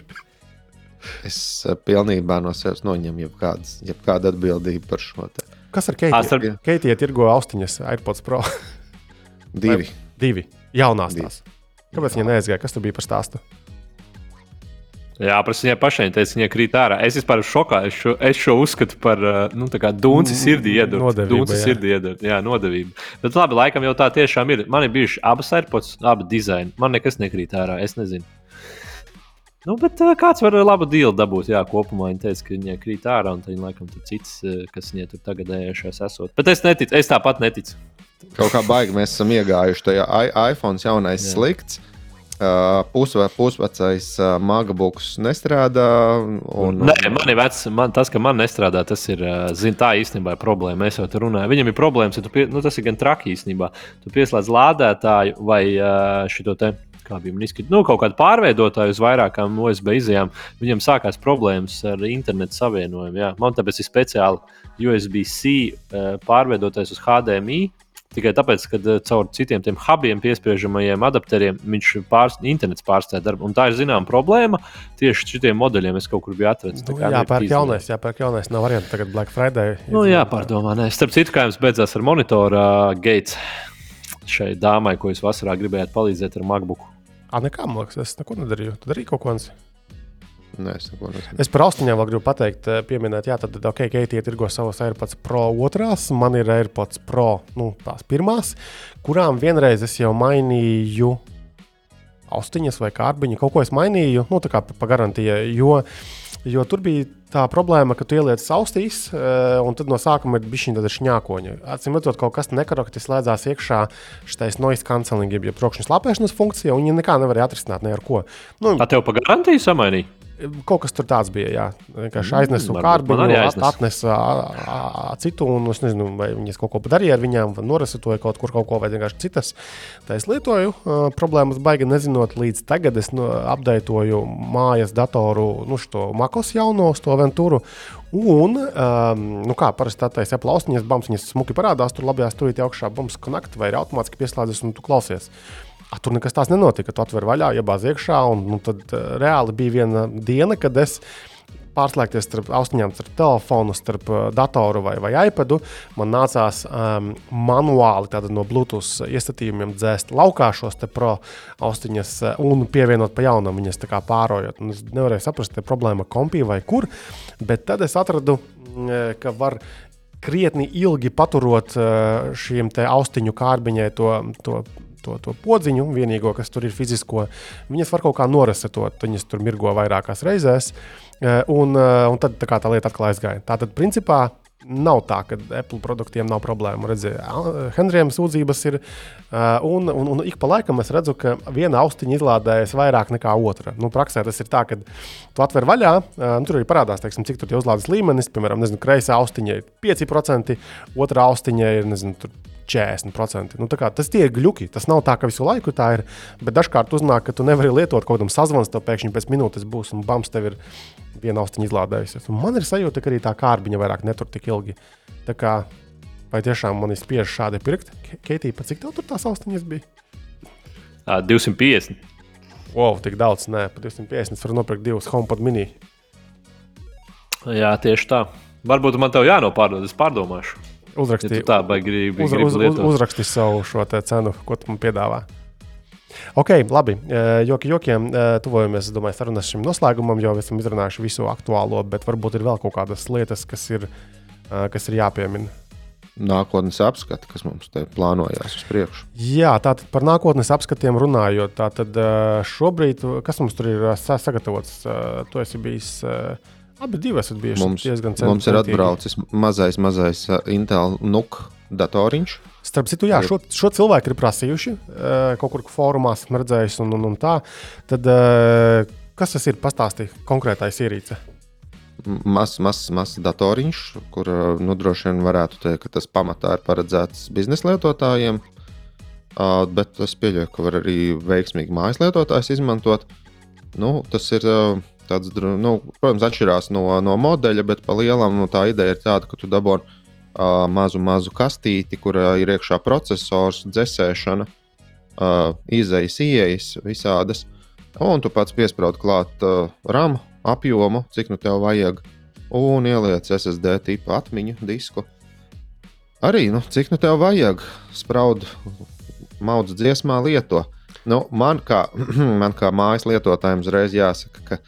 es pilnībā no sevis noņemu jebkādas, jebkādu atbildību par šo. Te. Kas ar Keitiju? Starp... Keitija tirgo austiņas AirPods Pro. divi. Vai, divi. Jaunās tās. Kāpēc viņa neaizgāja? Kas tur bija par stāstu? Jā, prasa viņai pašai, teica, viņa krīt ārā. Es vispār šokā, es šo, es šo uzskatu par nu, dūnci sirdī iedot. Dūnci sirdī iedot, jā, nodevību. Bet labi, laikam jau tā tiešām ir. Man ir bijuši abas AirPods, abi dizaini. Man nekas nekrīt ārā, es nezinu. Nu, bet uh, kāds var labu dīlu dabūt? Jā, kopumā viņa teica, ka viņai krīt ārā, un viņa laikam tur cits, kas viņai tur tagadējušās esot. Bet es neticu, es tāpat neticu. Kaut kā baigi mēs esam iegājuši tajā iPhone jaunais jā. slikts. Pusve, pusvecais MacBooks nestrādā. Un, Nē, man ir vecs, man, tas, ka man nestrādā, tas ir zin, tā īstenībā ir problēma. Mēs jau tur runājam. Viņam ir problēmas, ja pie, nu, tas ir gan traki īstenībā. Tu pieslēdz lādētāju vai šo te. Kā bija izskatīt, nu, kaut kāda pārveidotāja uz vairākām USB izējām. Viņam sākās problēmas ar internetu savienojumu. Jā. Man tāpēc ir speciāli USB-C pārveidotājs uz HDMI Tikai tāpēc, ka uh, caur citiem tiem hubiem, piespriežamajiem adapteriem, viņš pārs, internets pārstāja darbu. Un tā ir zināma problēma. Tieši šitiem modeļiem es kaut kur biju atradzis. Nu, jā, pērk jaunais, jā, pērk jaunais. Nav variantu tagad Black Friday. Nu, jā, pārdomā. Nē. Starp citu, kā jums beidzās ar monitora uh, gates šai dāmai, ko jūs vasarā gribējāt palīdzēt ar MacBook. Ah, nekā, man liekas, es neko nedarīju. Tu darīji kaut ko tādu? Nē, es. Es par austiņām vēl gribu pateikt, eh, pieminēt, jā, tad, ok, Keitija tirgo savas AirPods Pro otrās, man ir AirPods Pro, nu, tās pirmās, kurām vienreiz es jau mainīju austiņas vai kārbiņu, kaut ko es mainīju, nu, tā kā pa garantiju, jo, jo tur bija tā problēma, ka tu ieliec austīs, eh, un tad no sākuma ir bijis šī šņākoņa. Atcīm redzot, kaut kas nekorekti slēdzās iekšā šis noise cancelling, jeb trokšņa slāpēšanas funkcija, un viņi nekā nevarēja atrisināt ne ar ko. Nu, A tev pa garantiju samainīja? Kaut kas tur tāds bija. Jā, vienkārši Mm, aiznesu varbūt kārbiņu, atnesu citu, un es nezinu, vai viņas kaut ko darīja ar viņām, vai norisitoja kaut kur kaut ko, vai vienkārši citas. Tā es lietoju. Problēmas baigi nezinot, līdz tagad es nu, apdeitoju mājas datoru, nu, šo makos jauno, to ventūru. Un, um, nu kā parasti tā taisa aplausiņas, bams, viņas smuki parādās, tur labajā stūrītī augšā bums konakt vai ir automātiski pieslēdzas un tu klausies. A, tur nekas tāds nenotika. Tu atver vaļā, iebāz iekšā, un nu, tad uh, reāli bija viena diena, kad es pārslēgties starp austiņām, starp telefonu, starp uh, datoru vai, vai iPadu. Man nācās um, manuāli no Bluetooth iestatījumiem dzēst laukā šos pro austiņas uh, un pievienot pa jaunam viņas pārojot. Un es nevarēju saprast, ir problēma kompī vai kur, bet tad es atradu, mm, ka var krietni ilgi paturot šiem austiņu kārbiņai to. to to, to podziņu, vienīgo, kas tur ir fizisko, viņas var kaut kā noresetot. Viņas tur mirgo vairākās reizēs, eh, un, eh, un tad tā, tā lieta atkal aizgāja. Tātad, principā, nav tā, ka Apple produktiem nav problēmu. Redzēju, Henrijam sūdzības ir, un, un, un ik pa laikam es redzu, ka viena austiņa izlādējas vairāk nekā otra. Nu, praksē tas ir tā, ka tu atver vaļā, nu, tur arī parādās, teiksim, cik tur ir uzlādes līmenis. Piemēram, nezinu, kreisā austiņa ir 5%, otrā austiņa ir nezinu, 40%. Nu, kā, tas tie ir gluži. Tas nav tā, ka visu laiku tā ir. Bet dažkārt uznāk, ka tu nevari lietot kaut kādam sazvanam, tev pēkšņi pēc minūtes būs un bams, tev ir viena austiņa izlādējusies. Un man ir sajūta, ka arī tā kārbiņa vairāk netur tik ilgi. Tā kā, vai tiešām man ir spiež šādi pirkt? Keitī, pa cik tev tur tās austiņas bija? Ā, 250. Wow, tik daudz, nē, pa 250 var nopirkt divus HomePod mini. Jā, tieši tā. Varbūt man tev jānopārdod, es pārdomāšu. Ja Uzrakstīju, tu tā gribi, uz, uz, uz, lietot. uzrakstīju savu šo te cenu, ko tu man piedāvā. Ok, labi. eh, Joki, jokiem, eh, tuvojamies, es domāju, sarunas šim noslēgumam, jo esam izrunājuši visu aktuālo, bet varbūt ir vēl kaut kādas lietas, kas ir, eh, kas ir jāpiemina. Nākotnes apskati, kas mums te plānojās uz priekšu. Jā, tātad par nākotnes apskatiem runājot, tātad šobrīd, kas mums tur ir sa- sagatavots, tu esi bijis, eh, abi divi esat bijuši Mums, diezgan mums ir centīgi. atbraucis mazais, mazais uh, Intel NUC datoriņš. Starp citu, jā, šo, šo cilvēku ir prasījuši eh, kaut kur formā, esmu redzējis, un, un, un tā. Tad, eh, kas tas ir? Pastāstīja konkrētais ierīce. Mazs, mazs, mazs datoriņš, kur uh, nu, droši vien varētu teikt, ka tas pamatā ir paredzēts biznesa lietotājiem. Uh, bet es pieļauju, ka var arī veiksmīgi mājas lietotājs izmantot. Nu, tas ir uh, tāds, nu, protams, atšķirās no, no modeļa, bet pa lielam nu, tā ideja ir tāda, ka tu dabūji uh, mazu, mazu kastīti, kur uh, ir iekšā processors, dzēsēšana, uh, izejas, ieejas visādas. Un tu pats piesprādi klāt uh, RAM apjomu, cik nu tev vajag, un ieliec SSD tipu atmiņu disku. Arī, nu, cik nu tev vajag, spraudu maudz dziesmā lieto. Nu, man, kā, man kā mājas lietotājiem uzreiz jāsaka, ka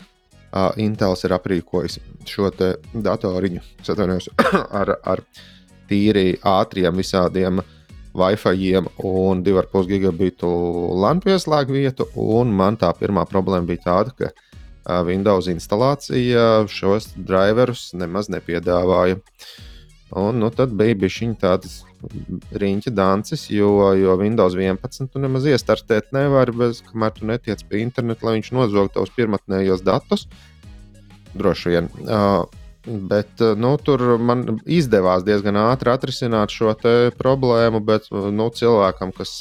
uh, Intels ir aprīkojis šo datoriņu ar, ar tīri ātriem visādiem Wi-Fi un 2,5 gigabitu LAN pieslēgu vietu. Man tā pirmā problēma bija tāda, ka uh, Windows instalācija šos driverus nemaz nepiedāvāja. Un, nu, tad bija šī tādas riņķa dances, jo, jo Windows 11 tu nemaz iestartēt nevari, bez, kamēr tu netiec pie interneta, lai viņš nozogtu tavus pirmotnējos datus. Droši vien. Uh, bet uh, nu, tur man izdevās diezgan ātri atrisināt šo problēmu, bet uh, nu, cilvēkam, kas,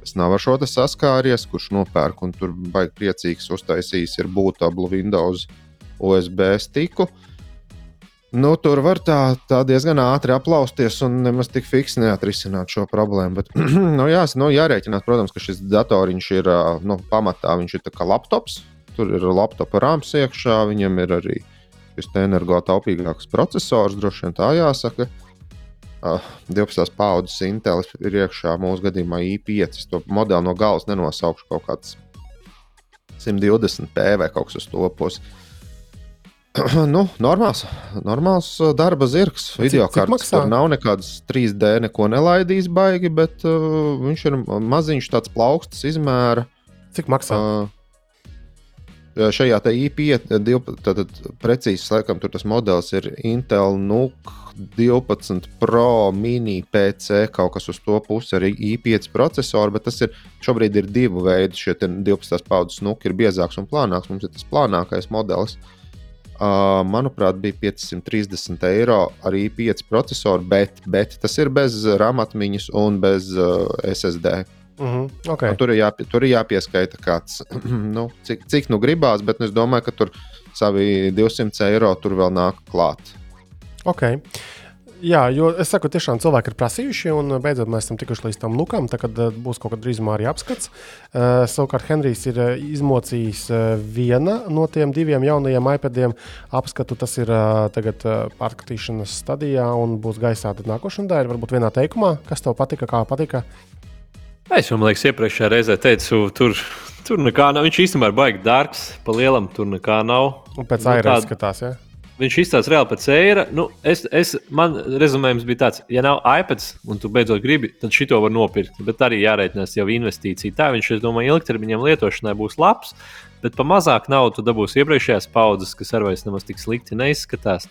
kas nav ar šo saskāries, kurš nopērk un tur baigi priecīgs uztaisījis, ir būtablu Windows USB stiku. Nu, tur var tā, tā diezgan ātri aplausties un nemaz tik fiksi neatrisināt šo problēmu. Bet, nu, jā, nu, jārēķinās, protams, ka šis datoriņš ir nu, pamatā, viņš ir kā laptops. Tur ir laptopa rāms iekšā, viņam ir arī šis energotaupīgāks processors, droši vien tā jāsaka. Uh, 12. paudzes Intel ir iekšā mūsu gadījumā i5. Es to modeli no galvas nenosaukšu kaut kāds 120p vai kaut kas uz to pusi. nu, normāls, normāls uh, darba zirgs. Video maksā? tur nav nekādas 3D, neko nelaidīs baigi, bet uh, viņš ir maziņš, tāds plaukstas izmēra. Cik maksā? Uh, šajā te IP, 12, tad precīzi laikam tur tas modelis ir Intel NUC 12 Pro mini PC, kaut kas uz to pusi ar i5 procesoru, bet tas ir šobrīd ir divu veidu. Šie te 12. paudzes NUC ir biezāks un plānāks. Mums ir tas plānākais modelis. Uh, manuprāt, bija 530 eiro ar i5 procesoru, bet, bet tas ir bez RAM atmiņas un bez uh, SSD. Mhm, okay. Nu, tur, ir jāpie, tur ir jāpieskaita kāds, nu, cik, cik nu gribās, bet nu, es domāju, ka tur savi 200 eiro tur vēl nāk klāt. Okay. Jā, jo es saku, tiešām cilvēki ir prasījuši, un beidzot mēs esam tikuši līdz tam lukam. Tad uh, būs kaut kad drīzumā arī apskats. Uh, savukārt Henrijs ir uh, izmocījis uh, viena no tiem diviem jaunajiem iPadiem. Apskatu tas ir uh, tagad pārskatīšanas stadijā un būs gaisā nākošajā nedēļā. Varbūt vienā teikumā, kas tev patika, kā patika. Es jau, man liekas, iepriekšējā reizē teicu, tur, tur nekā nav. Viņš īstenībā ir baigi dārgs, pa lielam tur nekā nav. Un pēc Nu, aira tāda- skatās. Ja? Viņš izstāsta reāli pēc eira. Nu, es, es, man rezumējums bija tāds, ja nav iPads un tu beidzot gribi, tad šito var nopirkt. Bet arī jārēķinās jau investīcija. Tā viņš, es domāju, ilgtermiņam lietošanai būs labs. Bet par mazāk naudu tu dabūsi iepriekšējās paudzes, kas arī vairs nemaz tik slikti neizskatās.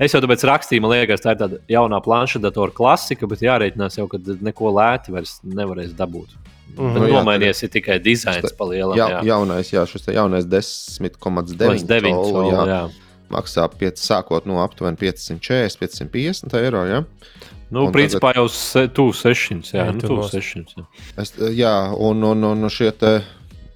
Es jau tāpēc rakstīju, man liekas, tā ir tāda jaunā planšetdatora klasika, bet jārēķinās jau, ka neko lēti vairs nevarēs dabūt. Mm. -hmm. Nu Nomainījies tikai dizains pa lielam. Jā, jā. jaunais, jā, šis jaunais 10,9 9 colu, jā, jā. maksā piec, sākot no aptuveni 540, 550 eiro. Jā. Nu, Un principā jau se, tuvu 600. Jā, Jā, nu, tuvu nos- 600. Jā. Es, jā, un, un, un šie te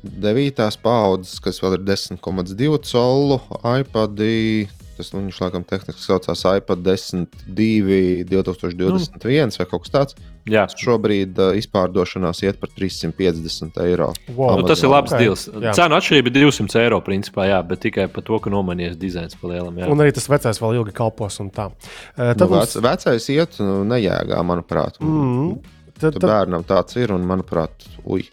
devītās paudzes, kas vēl ir 10,2 colu iPadi. Tas nu, viņš laikam tehniski saucās iPad 10, 2, 2021 vai kaut kas tāds. Jā. Šobrīd uh, izpārdošanās iet par 350 eiro. Wow. Nu, tas ir labs Ok, okay. deals. jā. Cenu atšķirība ir 200 eiro, principā, jā, bet tikai par to, ka nomainījies dizains pa lielam. Jā. Un arī tas vecais vēl ilgi kalpos. un tā. Tad Nu, mums, vec, vecais iet nu, nejēgā, manuprāt. mm, tad, Tad tad, bērnam tāds ir, un manuprāt, uj.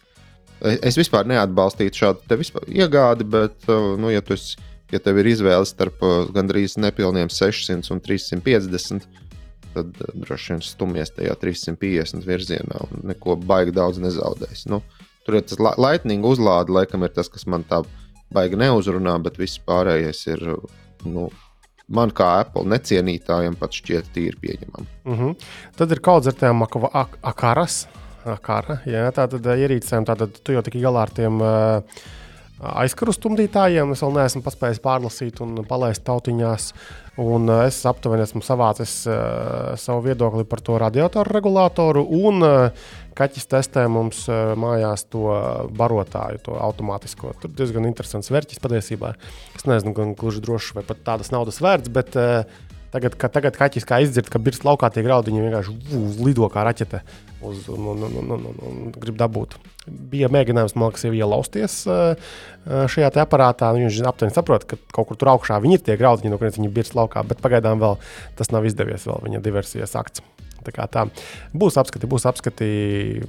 Es vispār neatbalstītu šādu te vispār iegādi, bet, uh, nu, ja, tu esi, ja tev ir izvēle starp uh, gandrīz nepilniem 600 un 350, tad uh, droši vien stumies tajā 350 virzienā un neko baigi daudz nezaudēs. Nu, tur ir tas la- lightning uzlāde, laikam, ir tas, kas man tā baigi neuzrunā, bet viss pārējais ir. uh, Nu, Man kā Apple necienītājiem pat šķiet tīri pieņemami. mm -hmm. tad ir kaut kāds ar akva- ak akaras. Akara, jā, tā tad eh, ierīcēm, tātad tu jau tiki galā ar tiem uh, aizkaru stumdītājiem. Es vēl neesmu paspējis pārlasīt un palaist tautiņās. Un uh, es aptuveni esmu savācis uh, savu viedokli par to radiatoru regulātoru. Un uh, kaķis testē mums uh, mājās to barotāju, to automātisko. Tur diezgan interesants vērķis patiesībā. Es nezinu, gan gluži droši, vai pat tādas naudas vērts. Bet, uh, Tagad, kad tagad kaķis kā izdzird, ka birst laukā tie graudi, viņi vienkārši vū, lido kā raķete uz, un, un, un, un, un, un grib dabūt. Bija mēģinājums, man liekas, ielausties uh, uh, šajā aparātā. Nu, Viņš aptuveni saprot, ka kaut kur tur augšā viņi ir tie graudi, no kuriem viņi birst laukā, bet pagaidām vēl tas nav izdevies, vēl viņa diversijas akts. Tā tā. Būs apskati, būs apskati,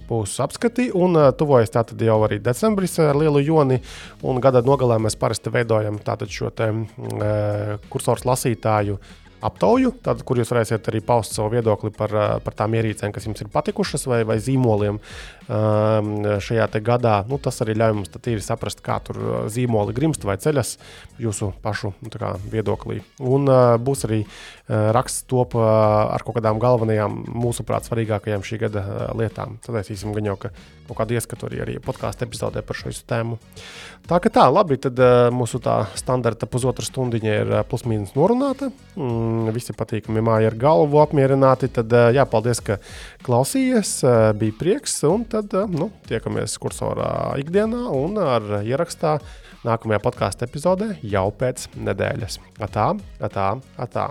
būs apskati. Un uh, tuvojas tātad jau arī decembris ar lielu joni. Un gada nogalē mēs parasti veidojam šo te, uh, kursors lasītāju aptauju, tātad, kur jūs varēsiet arī paust savu viedokli par, uh, par tām ierīcēm, kas jums ir patikušas, vai, vai zīmoliem um, šajā gadā. Nu, tas arī ļauj mums tad tīri saprast, kā tur uh, zīmoli grimst vai ceļas jūsu pašu nu, kā, viedoklī. Un uh, būs arī raksts top uh, ar kaut kādām galvenajām, mūsuprāt, svarīgākajām šī gada uh, lietām. Sadaisīsim gan jau ka kaut kādu ieskatu arī, arī podkāstu epizodē par šo tēmu. Tā kā tā, labi, tad mūsu tā standarta pusotra stundiņa ir uh, plus-mínus norunāta. Mm, visi patīkami māja ar galvu apmierināti. Tad, jā, paldies, ka klausījies. Bija prieks. Un tad nu, tiekamies kursorā ikdienā un ar ierakstā nākamajā podkāstu epizodē jau pēc nedēļas. Atā, atā, atā.